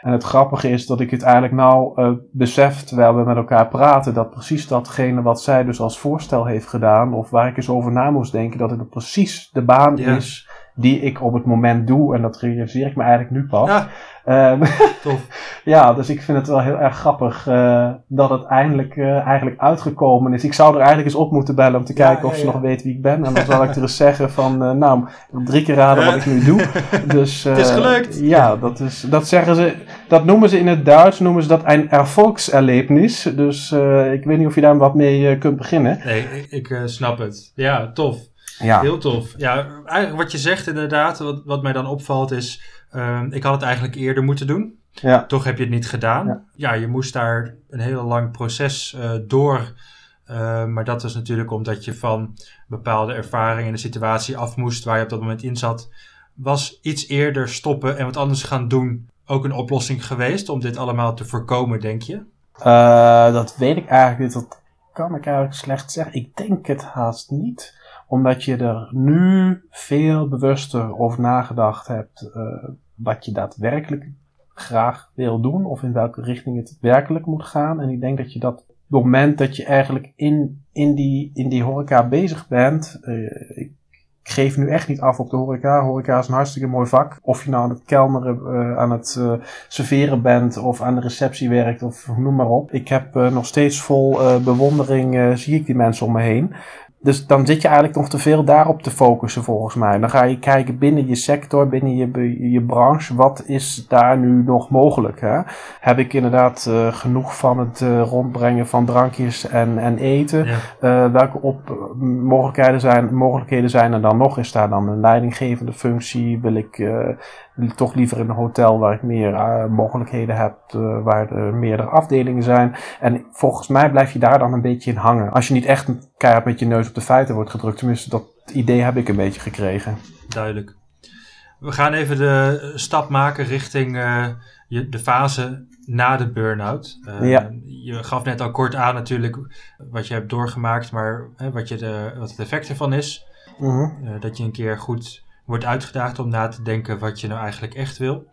En het grappige is dat ik het eigenlijk nou uh, besef, terwijl we met elkaar praten, dat precies datgene wat zij dus als voorstel heeft gedaan, of waar ik eens over na moest denken, dat het precies de baan is die ik op het moment doe. En dat realiseer ik me eigenlijk nu pas. Ja, um, tof. ja dus ik vind het wel heel erg grappig uh, dat het eindelijk, uh, eigenlijk uitgekomen is. Ik zou er eigenlijk eens op moeten bellen om te kijken of ze nog weet wie ik ben. En dan zal ik er eens zeggen van, uh, nou, drie keer raden wat ik nu doe. Dus, het is gelukt. Ja, dat, is, dat zeggen ze, dat noemen ze in het Duits, noemen ze dat een erfolgserlebnis. Dus ik weet niet of je daar wat mee kunt beginnen. Nee, ik, ik snap het. Ja, tof. Ja. Heel tof. Ja, eigenlijk wat je zegt inderdaad, wat, wat mij dan opvalt is, uh, ik had het eigenlijk eerder moeten doen. Ja. Toch heb je het niet gedaan. Ja, ja je moest daar een heel lang proces uh, door. Uh, maar dat was natuurlijk omdat je van bepaalde ervaringen in de situatie af moest waar je op dat moment in zat. Was iets eerder stoppen en wat anders gaan doen ook een oplossing geweest om dit allemaal te voorkomen, denk je? Uh, dat weet ik eigenlijk niet. Dat kan ik eigenlijk slecht zeggen. Ik denk het haast niet omdat je er nu veel bewuster over nagedacht hebt uh, wat je daadwerkelijk graag wil doen of in welke richting het werkelijk moet gaan. En ik denk dat je dat moment dat je eigenlijk in, in, die, in die horeca bezig bent. Uh, ik geef nu echt niet af op de horeca. Horeca is een hartstikke mooi vak. Of je nou aan het kelneren, uh, aan het serveren bent of aan de receptie werkt of noem maar op. Ik heb nog steeds vol bewondering, zie ik die mensen om me heen. Dus dan zit je eigenlijk nog te veel daarop te focussen volgens mij. Dan ga je kijken binnen je sector, binnen je, je branche, wat is daar nu nog mogelijk? Hè? Heb ik inderdaad uh, genoeg van het uh, rondbrengen van drankjes en, en eten? Ja. Uh, welke op, mogelijkheden, zijn, mogelijkheden zijn er dan nog? Is daar dan een leidinggevende functie? Wil ik toch liever in een hotel waar ik meer uh, mogelijkheden heb, uh, waar er meerdere afdelingen zijn. En volgens mij blijf je daar dan een beetje in hangen. Als je niet echt een keihard met je neus op de feiten wordt gedrukt. Tenminste, dat idee heb ik een beetje gekregen. Duidelijk. We gaan even de stap maken richting uh, je, de fase na de burn-out. ja. Je gaf net al kort aan natuurlijk wat je hebt doorgemaakt, maar wat, je de, wat het effect ervan is. -hmm. dat je een keer goed wordt uitgedaagd om na te denken wat je nou eigenlijk echt wil.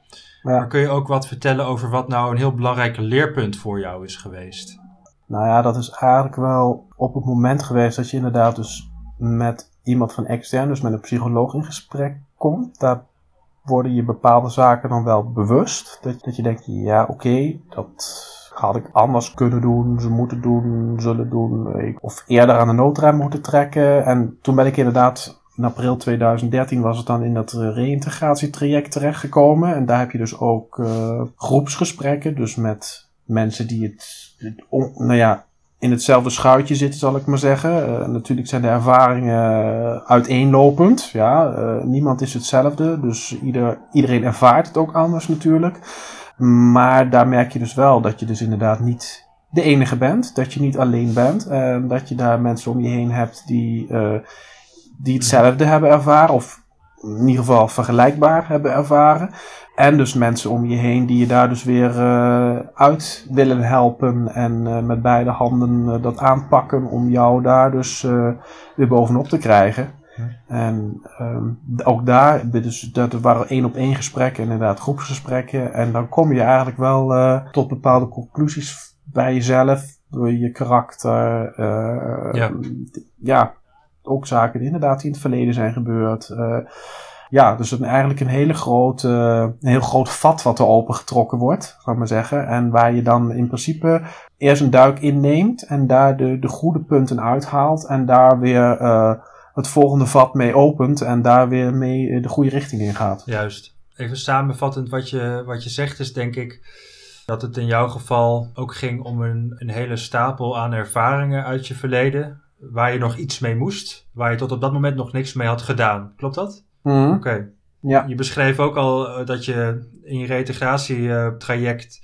Maar kun je ook wat vertellen over wat nou een heel belangrijk leerpunt voor jou is geweest? Nou ja, dat is eigenlijk wel op het moment geweest dat je inderdaad dus met iemand van extern, dus met een psycholoog in gesprek komt. Daar worden je bepaalde zaken dan wel bewust. Dat, dat je denkt, ja oké, dat had ik anders kunnen doen, ze moeten doen, zullen doen. Of eerder aan de noodrem moeten trekken. En toen ben ik inderdaad in april 2013 was het dan in dat reïntegratietraject terechtgekomen. En daar heb je dus ook uh, groepsgesprekken, dus met mensen die het, nou ja, in hetzelfde schuitje zitten, zal ik maar zeggen. Uh, natuurlijk zijn de ervaringen uiteenlopend. Ja, niemand is hetzelfde, dus ieder, iedereen ervaart het ook anders natuurlijk. Maar daar merk je dus wel dat je dus inderdaad niet de enige bent. Dat je niet alleen bent. En dat je daar mensen om je heen hebt die, die hetzelfde hebben ervaren. Of in ieder geval vergelijkbaar hebben ervaren. En dus mensen om je heen die je daar dus weer uh, uit willen helpen. En uh, met beide handen dat aanpakken om jou daar dus weer bovenop te krijgen. En um, ook daar, dus dat waren één op één gesprekken, inderdaad groepsgesprekken. En dan kom je eigenlijk wel tot bepaalde conclusies bij jezelf, door je karakter. Ja. ja. Ook zaken die inderdaad in het verleden zijn gebeurd. Uh, ja, dus een, eigenlijk een, hele grote, een heel groot vat wat er opengetrokken wordt, zal ik maar zeggen. En waar je dan in principe eerst een duik inneemt en daar de, de goede punten uithaalt en daar weer het volgende vat mee opent en daar weer mee de goede richting in gaat. Juist. Even samenvattend wat je, wat je zegt is denk ik dat het in jouw geval ook ging om een, een hele stapel aan ervaringen uit je verleden waar je nog iets mee moest, waar je tot op dat moment nog niks mee had gedaan. Klopt dat? Mm Oké. Ja. Je beschreef ook al eh, dat je in je reintegratietraject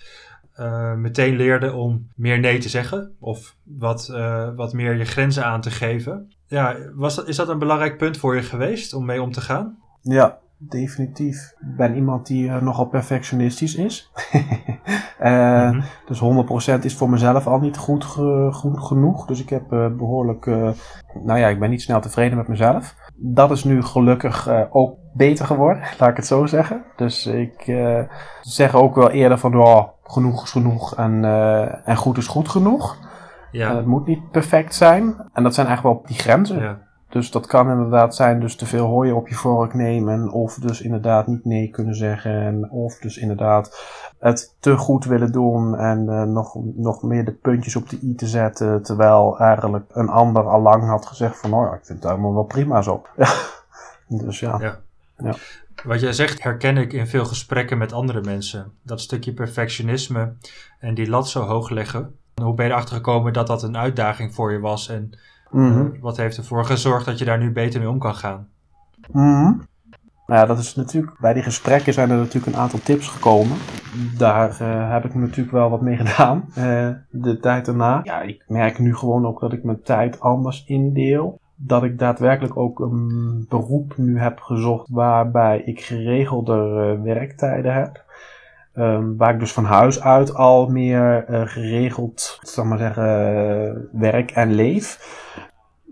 uh, meteen leerde om meer nee te zeggen of wat, uh, wat meer je grenzen aan te geven. Ja, was dat, is dat een belangrijk punt voor je geweest om mee om te gaan? Ja, definitief. Ik ben iemand die uh, nogal perfectionistisch is. uh, mm -hmm. Dus 100% is voor mezelf al niet goed, goed genoeg. Dus ik heb uh, behoorlijk. nou ja, ik ben niet snel tevreden met mezelf. Dat is nu gelukkig ook beter geworden, laat ik het zo zeggen. Dus ik zeg ook wel eerder van oh, genoeg is genoeg en, en goed is goed genoeg. Ja. Het moet niet perfect zijn. En dat zijn eigenlijk wel die grenzen. Ja. Dus dat kan inderdaad zijn dus te veel hooi op je vork nemen. Of dus inderdaad niet nee kunnen zeggen. Of dus inderdaad het te goed willen doen. En uh, nog, nog meer de puntjes op de i te zetten. Terwijl eigenlijk een ander al lang had gezegd van... Nou, ik vind het helemaal wel prima zo. dus ja. ja. ja. Wat jij zegt herken ik in veel gesprekken met andere mensen. Dat stukje perfectionisme en die lat zo hoog leggen. Hoe ben je erachter gekomen dat dat een uitdaging voor je was? En mm wat heeft ervoor gezorgd dat je daar nu beter mee om kan gaan? Mm Nou ja, dat is natuurlijk, bij die gesprekken zijn er natuurlijk een aantal tips gekomen. Daar uh, heb ik natuurlijk wel wat mee gedaan, uh, de tijd daarna. Ja, ik merk nu gewoon ook dat ik mijn tijd anders indeel. Dat ik daadwerkelijk ook een beroep nu heb gezocht waarbij ik geregelder uh, werktijden heb. Um, waar ik dus van huis uit al meer uh, geregeld, zal maar zeggen, werk en leef.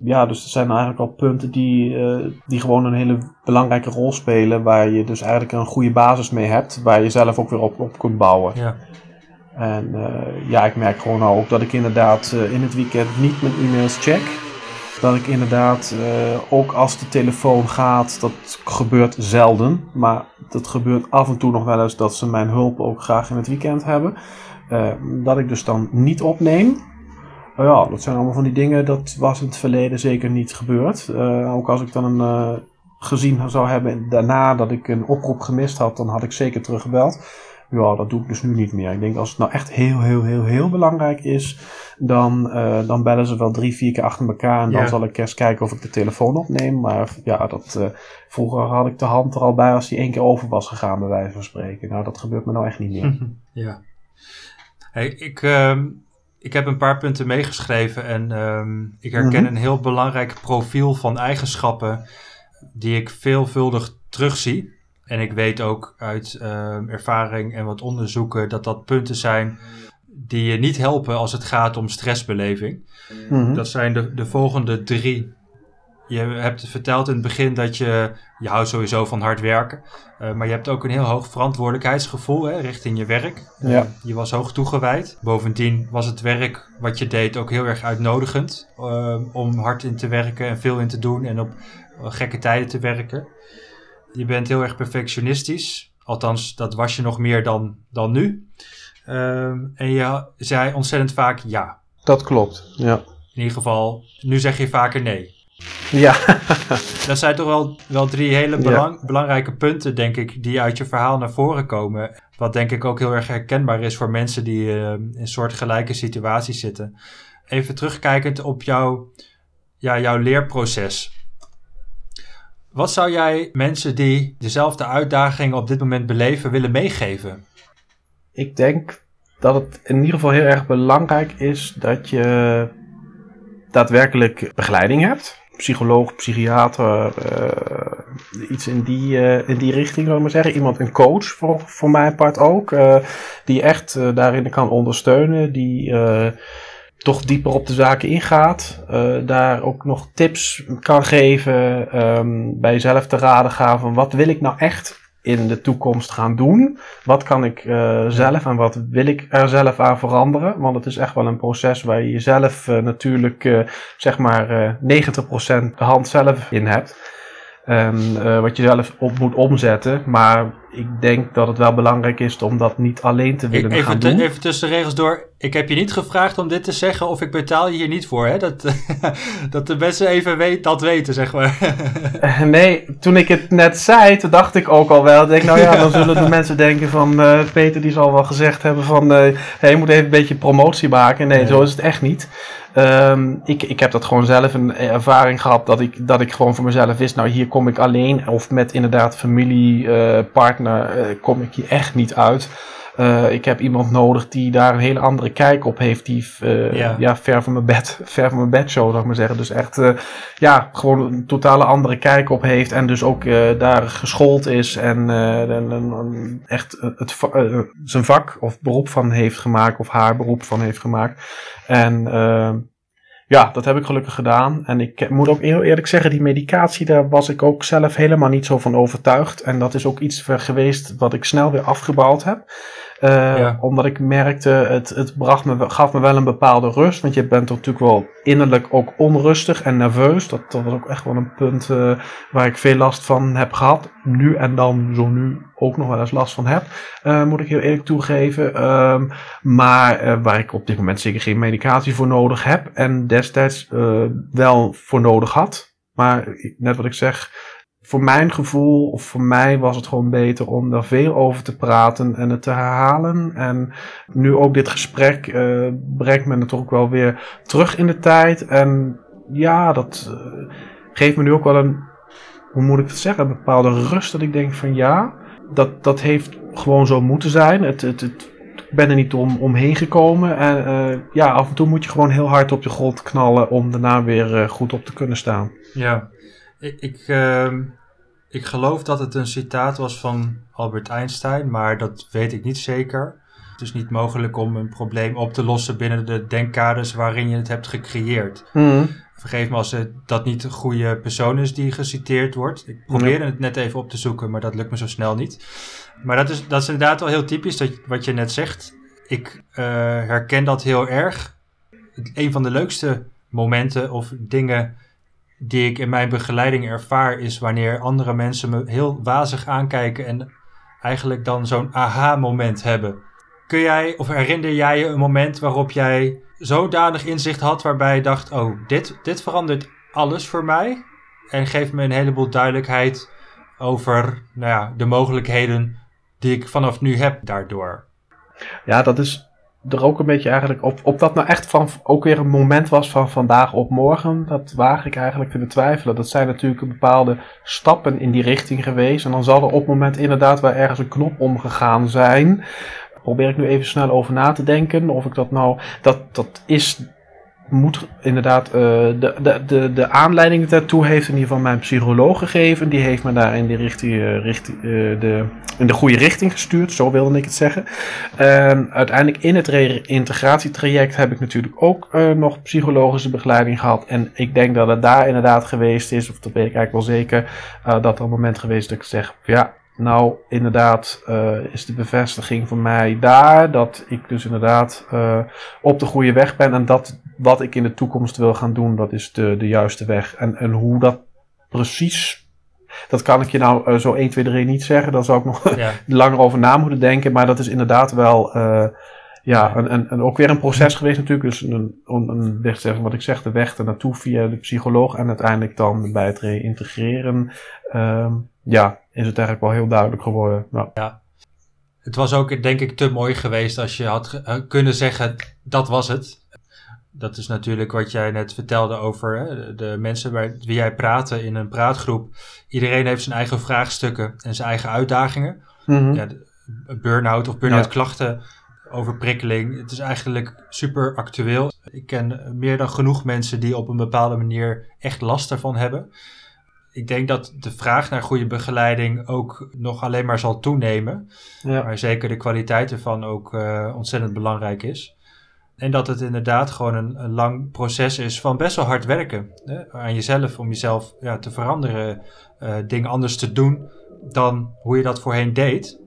Ja, dus er zijn eigenlijk al punten die, uh, die gewoon een hele belangrijke rol spelen. Waar je dus eigenlijk een goede basis mee hebt. Waar je zelf ook weer op, op kunt bouwen. Ja. En uh, ja, ik merk gewoon ook dat ik inderdaad in het weekend niet mijn e-mails check dat ik inderdaad, uh, ook als de telefoon gaat, dat gebeurt zelden. Maar dat gebeurt af en toe nog wel eens dat ze mijn hulp ook graag in het weekend hebben. Uh, dat ik dus dan niet opneem. Uh, ja, dat zijn allemaal van die dingen, dat was in het verleden zeker niet gebeurd. ook als ik dan een, gezien zou hebben daarna dat ik een oproep gemist had, dan had ik zeker teruggebeld. Ja, dat doe ik dus nu niet meer. Ik denk als het nou echt heel, heel, heel, heel belangrijk is, dan, uh, dan bellen ze wel drie, vier keer achter elkaar. En dan zal ik eerst kijken of ik de telefoon opneem. Maar ja, dat, uh, vroeger had ik de hand er al bij als die één keer over was gegaan, bij wijze van spreken. Nou, dat gebeurt me nou echt niet meer. ja. Hey, ik, uh, ik heb een paar punten meegeschreven en ehm, ik herken mhm. een heel belangrijk profiel van eigenschappen die ik veelvuldig terugzie. En ik weet ook uit uh, ervaring en wat onderzoeken dat dat punten zijn die je niet helpen als het gaat om stressbeleving. Mhm. Dat zijn de, de volgende drie. Je hebt verteld in het begin dat je, je houdt sowieso van hard werken, uh, maar je hebt ook een heel hoog verantwoordelijkheidsgevoel hè, richting je werk. Ja. je was hoog toegewijd. Bovendien was het werk wat je deed ook heel erg uitnodigend uh, om hard in te werken en veel in te doen en op gekke tijden te werken. Je bent heel erg perfectionistisch. Althans, dat was je nog meer dan, dan nu. Ehm, en je zei ontzettend vaak ja. Dat klopt, ja. In ieder geval, nu zeg je vaker nee. Ja. dat zijn toch wel, wel drie hele belang, belangrijke punten, denk ik, die uit je verhaal naar voren komen. Wat denk ik ook heel erg herkenbaar is voor mensen die uh, in soortgelijke situaties zitten. Even terugkijkend op jouw, ja, jouw leerproces. Wat zou jij mensen die dezelfde uitdagingen op dit moment beleven willen meegeven? Ik denk dat het in ieder geval heel erg belangrijk is dat je daadwerkelijk begeleiding hebt. Psycholoog, psychiater, uh, iets in die, uh, in die richting, zou ik maar zeggen. Iemand, een coach voor, voor mijn part ook, uh, die echt daarin kan ondersteunen, die toch dieper op de zaken ingaat. daar ook nog tips kan geven, um, bij jezelf te raden gaan van wat wil ik nou echt in de toekomst gaan doen? Wat kan ik uh, zelf en wat wil ik er zelf aan veranderen? Want het is echt wel een proces waar je jezelf uh, natuurlijk zeg maar 90% de hand zelf in hebt. Wat je zelf op moet omzetten. Maar ik denk dat het wel belangrijk is om dat niet alleen te willen even gaan doen. Even tussen de regels door. Ik heb je niet gevraagd om dit te zeggen of ik betaal je hier niet voor. Hè? Dat, dat de mensen even weet, dat weten, zeg maar. nee, toen ik het net zei, toen dacht ik ook al wel. Denk, nou ja, dan zullen de mensen denken van... Uh, Peter die zal wel gezegd hebben van... Uh, hey, je moet even een beetje promotie maken. Nee, nee. zo is het echt niet. Um, ik, ik heb dat gewoon zelf een ervaring gehad dat ik, dat ik gewoon voor mezelf wist, nou hier kom ik alleen of met inderdaad familie, uh, partner, uh, kom ik hier echt niet uit. Uh, ik heb iemand nodig die daar een hele andere kijk op heeft, die ja. ja. ver van mijn bed, ver van mijn bed show, zou ik maar zeggen. Dus echt, ja, gewoon een totale andere kijk op heeft en dus ook daar geschoold is en, en, en echt het, zijn vak of beroep van heeft gemaakt of haar beroep van heeft gemaakt. En ja, dat heb ik gelukkig gedaan. En ik moet ook heel eerlijk zeggen, die medicatie, daar was ik ook zelf helemaal niet zo van overtuigd. En dat is ook iets geweest wat ik snel weer afgebouwd heb. Uh, Omdat ik merkte, het, het bracht me, gaf me wel een bepaalde rust. Want je bent natuurlijk wel innerlijk ook onrustig en nerveus. Dat, dat was ook echt wel een punt uh, waar ik veel last van heb gehad. Nu en dan, zo nu, ook nog wel eens last van heb. Uh, moet ik heel eerlijk toegeven. Um, maar waar ik op dit moment zeker geen medicatie voor nodig heb. En destijds wel voor nodig had. Maar net wat ik zeg voor mijn gevoel, of voor mij was het gewoon beter om daar veel over te praten en het te herhalen. En nu ook dit gesprek uh, brengt me natuurlijk wel weer terug in de tijd. En ja, dat uh, geeft me nu ook wel een, hoe moet ik het zeggen, een bepaalde rust. Dat ik denk van ja, dat, dat heeft gewoon zo moeten zijn. Het, het, het, ik ben er niet om, omheen gekomen. En uh, ja, af en toe moet je gewoon heel hard op je grond knallen om daarna weer goed op te kunnen staan. Ja, ik, ik, uh, ik geloof dat het een citaat was van Albert Einstein, maar dat weet ik niet zeker. Het is niet mogelijk om een probleem op te lossen binnen de denkkaders waarin je het hebt gecreëerd. Mm. Vergeef me als het, dat niet de goede persoon is die geciteerd wordt. Ik probeerde het net even op te zoeken, maar dat lukt me zo snel niet. Maar dat is, dat is inderdaad wel heel typisch dat, wat je net zegt. Ik uh, herken dat heel erg. Een van de leukste momenten of dingen die ik in mijn begeleiding ervaar, is wanneer andere mensen me heel wazig aankijken en eigenlijk dan zo'n aha-moment hebben. Kun jij of herinner jij je een moment waarop jij zodanig inzicht had waarbij je dacht: Oh, dit, dit verandert alles voor mij en geeft me een heleboel duidelijkheid over nou ja, de mogelijkheden die ik vanaf nu heb daardoor? Ja, dat is er ook een beetje eigenlijk op, op dat nou echt van ook weer een moment was van vandaag op morgen, dat waag ik eigenlijk te betwijfelen. Dat zijn natuurlijk bepaalde stappen in die richting geweest. En dan zal er op moment inderdaad wel ergens een knop omgegaan zijn. Probeer ik nu even snel over na te denken. Of ik dat nou. Dat, dat is moet inderdaad uh, de, de, de, de aanleiding daartoe heeft in ieder geval mijn psycholoog gegeven. Die heeft me daar in de, richting, uh, richting, uh, de, in de goede richting gestuurd, zo wilde ik het zeggen. En uiteindelijk in het integratietraject heb ik natuurlijk ook nog psychologische begeleiding gehad. En ik denk dat het daar inderdaad geweest is, of dat weet ik eigenlijk wel zeker, dat er een moment geweest dat ik zeg, ja, nou, inderdaad is de bevestiging voor mij daar dat ik dus inderdaad op de goede weg ben. En dat wat ik in de toekomst wil gaan doen, dat is de, de juiste weg. En, en hoe dat precies Dat kan ik je nou zo 1, 2, 3 niet zeggen. Daar zou ik nog ja. langer over na moeten denken. Maar dat is inderdaad wel ja, en, en, en ook weer een proces geweest natuurlijk. Dus een, een, een wat ik zeg, de weg ernaartoe via de psycholoog en uiteindelijk dan bij het reïntegreren. Um, ja, is het eigenlijk wel heel duidelijk geworden. Ja. ja. Het was ook denk ik te mooi geweest als je had kunnen zeggen, dat was het. Dat is natuurlijk wat jij net vertelde over hè, de mensen bij wie jij praatte in een praatgroep. Iedereen heeft zijn eigen vraagstukken en zijn eigen uitdagingen. Mm ja, burn-out of burn-out klachten overprikkeling. Het is eigenlijk super actueel. Ik ken meer dan genoeg mensen die op een bepaalde manier echt last ervan hebben. Ik denk dat de vraag naar goede begeleiding ook nog alleen maar zal toenemen. Ja. Maar zeker de kwaliteit ervan ook uh, ontzettend belangrijk is. En dat het inderdaad gewoon een, een, lang proces is van best wel hard werken hè, aan jezelf. Om jezelf ja, te veranderen, uh, dingen anders te doen dan hoe je dat voorheen deed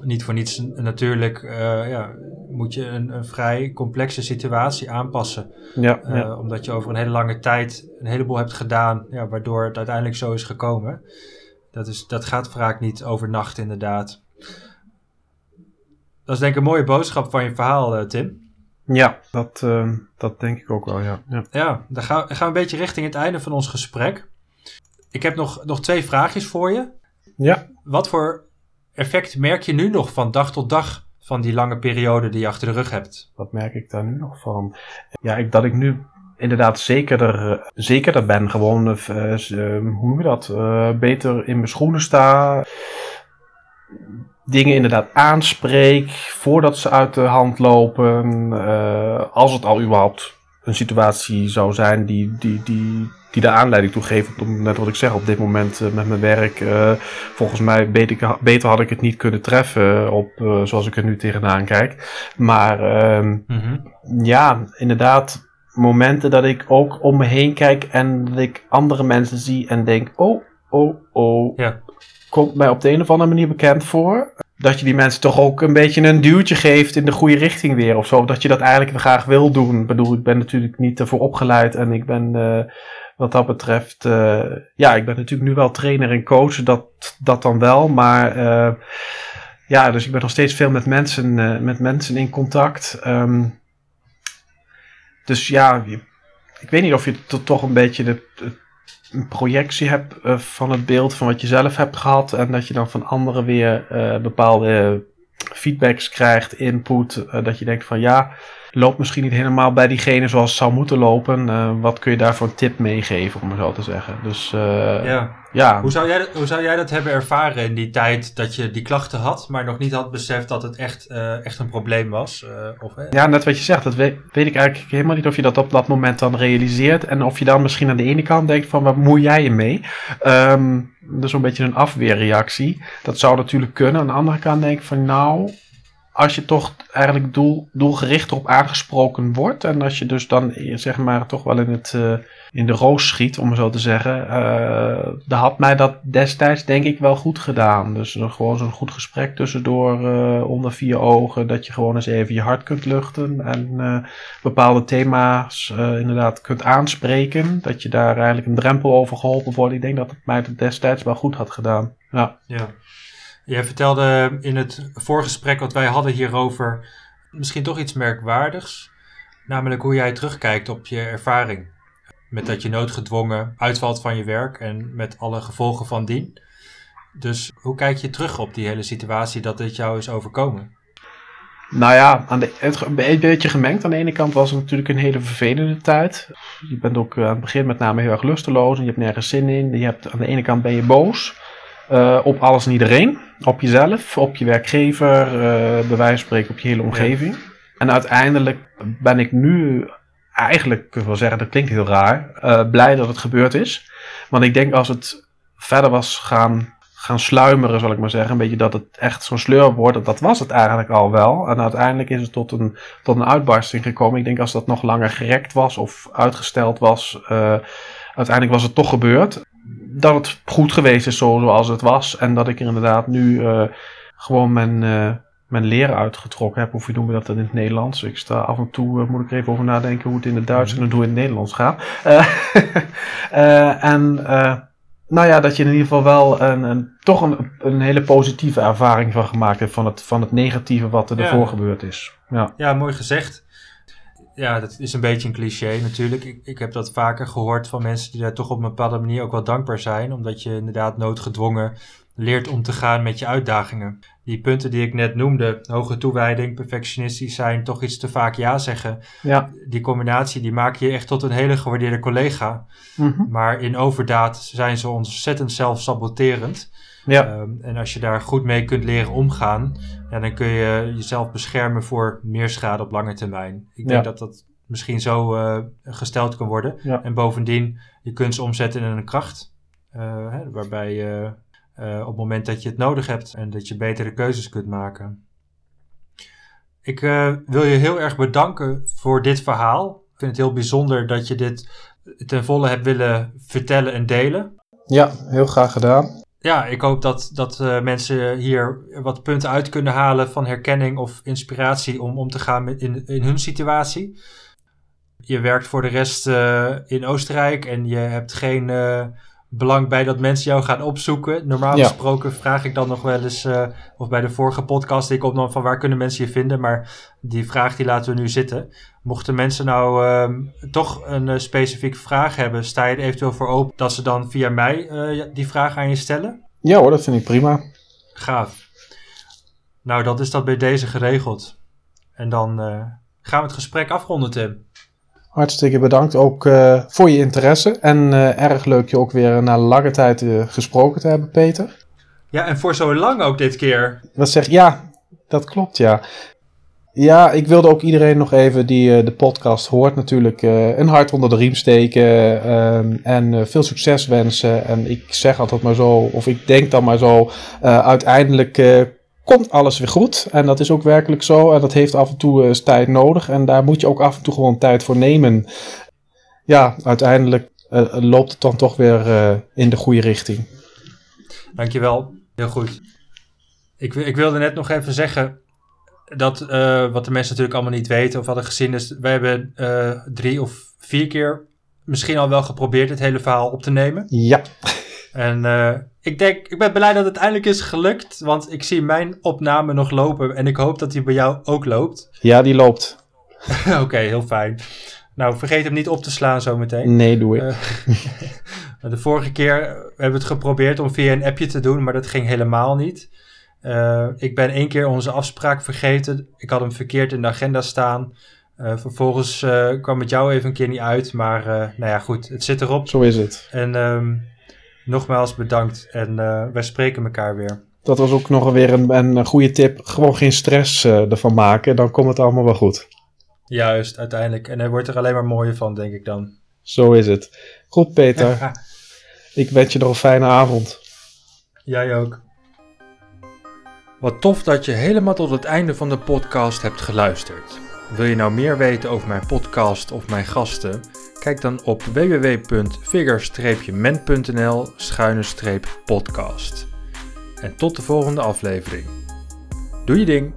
niet voor niets natuurlijk uh, ja, moet je een, een, vrij complexe situatie aanpassen. Ja, uh, Omdat je over een hele lange tijd een heleboel hebt gedaan, ja, waardoor het uiteindelijk zo is gekomen. Dat, is, dat gaat vaak niet overnacht, inderdaad. Dat is denk ik een mooie boodschap van je verhaal, Tim. Ja, dat, dat denk ik ook wel, ja. Ja, ja dan gaan, gaan we een beetje richting het einde van ons gesprek. Ik heb nog, nog twee vraagjes voor je. Ja. Wat voor effect merk je nu nog van dag tot dag van die lange periode die je achter de rug hebt? Wat merk ik daar nu nog van? Ja, ik, dat ik nu inderdaad zekerder, zekerder ben. Gewoon, uh, hoe noem je dat? Uh, beter in mijn schoenen sta. Dingen inderdaad aanspreek voordat ze uit de hand lopen. Uh, als het al überhaupt een situatie zou zijn die, die, die, die de aanleiding toe geven. Net wat ik zeg, op dit moment uh, met mijn werk. Uh, volgens mij beter, beter, had ik het niet kunnen treffen op zoals ik er nu tegenaan kijk. Maar mm -hmm. ja, inderdaad, momenten dat ik ook om me heen kijk en dat ik andere mensen zie en denk: oh, oh, oh. Ja. Komt mij op de een of andere manier bekend voor dat je die mensen toch ook een beetje een duwtje geeft in de goede richting weer of zo. Dat je dat eigenlijk graag wil doen. Ik bedoel, ik ben natuurlijk niet ervoor opgeleid en ik ben uh, wat dat betreft, uh, ja, ik ben natuurlijk nu wel trainer en coach, dat, dat dan wel. Maar uh, ja, dus ik ben nog steeds veel met mensen, met mensen in contact. Um, dus ja, ik weet niet of je toch een beetje de, een projectie hebt uh, van het beeld van wat je zelf hebt gehad. En dat je dan van anderen weer uh, bepaalde feedbacks krijgt, input. Uh, dat je denkt van ja, loopt misschien niet helemaal bij diegene zoals het zou moeten lopen. Uh, wat kun je daar voor een tip meegeven, om het zo te zeggen. Dus uh, ja. ja. Hoe, zou jij dat, hoe zou jij dat hebben ervaren in die tijd dat je die klachten had, maar nog niet had beseft dat het echt, uh, echt een probleem was? of, Ja, net wat je zegt, dat weet, weet, ik eigenlijk helemaal niet of je dat op dat moment dan realiseert. En of je dan misschien aan de ene kant denkt van, wat moet jij je mee? Um, dat is een beetje een afweerreactie. Dat zou natuurlijk kunnen. Aan de andere kant denk ik van, nou als je toch eigenlijk doel, doelgericht erop aangesproken wordt. En als je dus dan zeg maar toch wel in, het, uh, in de roos schiet, om zo te zeggen. Uh, dan had mij dat destijds denk ik wel goed gedaan. Dus gewoon zo'n goed gesprek tussendoor uh, onder vier ogen. Dat je gewoon eens even je hart kunt luchten. En bepaalde thema's inderdaad kunt aanspreken. Dat je daar eigenlijk een drempel over geholpen wordt. Ik denk dat het mij destijds wel goed had gedaan. Ja. ja. Jij vertelde in het voorgesprek wat wij hadden hierover misschien toch iets merkwaardigs. Namelijk hoe jij terugkijkt op je ervaring. Met dat je noodgedwongen uitvalt van je werk en met alle gevolgen van dien. Dus hoe kijk je terug op die hele situatie dat dit jou is overkomen? Nou ja, aan het, een beetje gemengd. Aan de ene kant was het natuurlijk een hele vervelende tijd. Je bent ook aan het begin met name heel erg lusteloos en je hebt nergens zin in. Je hebt, aan de ene kant ben je boos. Uh, op alles en iedereen. Op jezelf, op je werkgever, uh, bij wijze van spreken op je hele omgeving. En uiteindelijk ben ik nu eigenlijk, kun je wel zeggen, dat klinkt heel raar, uh, blij dat het gebeurd is. Want ik denk als het verder was gaan, gaan sluimeren, zal ik maar zeggen, een beetje dat het echt zo'n sleur wordt, dat, dat was het eigenlijk al wel. En uiteindelijk is het tot een, tot een uitbarsting gekomen. Ik denk als dat nog langer gerekt was of uitgesteld was, uiteindelijk was het toch gebeurd dat het goed geweest is zoals het was. En dat ik er inderdaad nu uh, gewoon mijn, uh, mijn leren uitgetrokken heb. Of hoe noemen we dat in het Nederlands? Ik sta af en toe, uh, moet ik er even over nadenken hoe het in het Duits en hoe het in het Nederlands gaat. en nou ja, dat je in ieder geval wel een, een, toch een, een hele positieve ervaring van gemaakt hebt van het, van het negatieve wat er Ja. ervoor gebeurd is. Ja. Ja, mooi gezegd. Ja, dat is een beetje een cliché natuurlijk. Ik, ik heb dat vaker gehoord van mensen die daar toch op een bepaalde manier ook wel dankbaar zijn. Omdat je inderdaad noodgedwongen leert om te gaan met je uitdagingen. Die punten die ik net noemde, hoge toewijding, perfectionistisch zijn, toch iets te vaak ja zeggen. Ja. Die combinatie die maak je echt tot een hele gewaardeerde collega. Mhm. Maar in overdaad zijn ze ontzettend zelfsaboterend. Ja. Ehm, en als je daar goed mee kunt leren omgaan, ja, dan kun je jezelf beschermen voor meer schade op lange termijn. Ik denk Ja. dat dat misschien zo eh, gesteld kan worden. Ja. En bovendien, je kunt ze omzetten in een kracht. eh, hè, waarbij je eh, op het moment dat je het nodig hebt en dat je betere keuzes kunt maken. Ik wil je heel erg bedanken voor dit verhaal. Ik vind het heel bijzonder dat je dit ten volle hebt willen vertellen en delen. ja, heel graag gedaan. Ja, ik hoop dat, dat eh, mensen hier wat punten uit kunnen halen van herkenning of inspiratie om om te gaan in, in hun situatie. Je werkt voor de rest eh, in Oostenrijk en je hebt geen eh, belang bij dat mensen jou gaan opzoeken. Normaal Ja. gesproken vraag ik dan nog wel eens, eh, of bij de vorige podcast die ik opnam, van waar kunnen mensen je vinden. Maar die vraag die laten we nu zitten. Mochten mensen nou ehm, toch een eh, specifieke vraag hebben, sta je er eventueel voor open dat ze dan via mij eh, die vraag aan je stellen? Ja hoor, dat vind ik prima. Gaaf. Nou, dat is dat bij deze geregeld. En dan gaan we het gesprek afronden, Tim. Hartstikke bedankt ook eh, voor je interesse. En eh, erg leuk je ook weer na lange tijd eh, gesproken te hebben, Peter. Ja, en voor zo lang ook dit keer. Wat zeg Ja, dat klopt, ja. Ja, ik wilde ook iedereen nog even die de podcast hoort natuurlijk een hart onder de riem steken ehm, en veel succes wensen. En ik zeg altijd maar zo, of ik denk dan maar zo, uiteindelijk komt alles weer goed. En dat is ook werkelijk zo en dat heeft af en toe eh, eens tijd nodig en daar moet je ook af en toe gewoon tijd voor nemen. Ja, uiteindelijk eh, loopt het dan toch weer eh, in de goede richting. Dankjewel. Heel goed. Ik, ik wilde net nog even zeggen dat eh, wat de mensen natuurlijk allemaal niet weten of hadden gezien is, wij hebben eh, drie of vier keer misschien al wel geprobeerd het hele verhaal op te nemen. Ja, En eh, ik denk, ik ben blij dat het eindelijk is gelukt, want ik zie mijn opname nog lopen en ik hoop dat die bij jou ook loopt. ja die loopt. Oké, heel fijn. Nou, vergeet hem niet op te slaan zometeen. Nee, doe ik. Eh, de vorige keer hebben we het geprobeerd om via een appje te doen, maar dat ging helemaal niet. Eh, ik ben één keer onze afspraak vergeten. Ik had hem verkeerd in de agenda staan. Eh, vervolgens eh, kwam het jou even een keer niet uit, maar eh, nou ja, goed, het zit erop. Zo is het. En ehm, nogmaals bedankt en eh, wij spreken elkaar weer. Dat was ook nog weer een, een goede tip. Gewoon geen stress eh, ervan maken. Dan komt het allemaal wel goed. Juist, uiteindelijk. En hij wordt er alleen maar mooier van, denk ik dan. Zo is het. Goed, Peter. ik wens je nog een fijne avond. Jij ook. Wat tof dat je helemaal tot het einde van de podcast hebt geluisterd. Wil je nou meer weten over mijn podcast of mijn gasten? Kijk dan op www.figure-men.nl schuine-podcast. En tot de volgende aflevering. Doe je ding!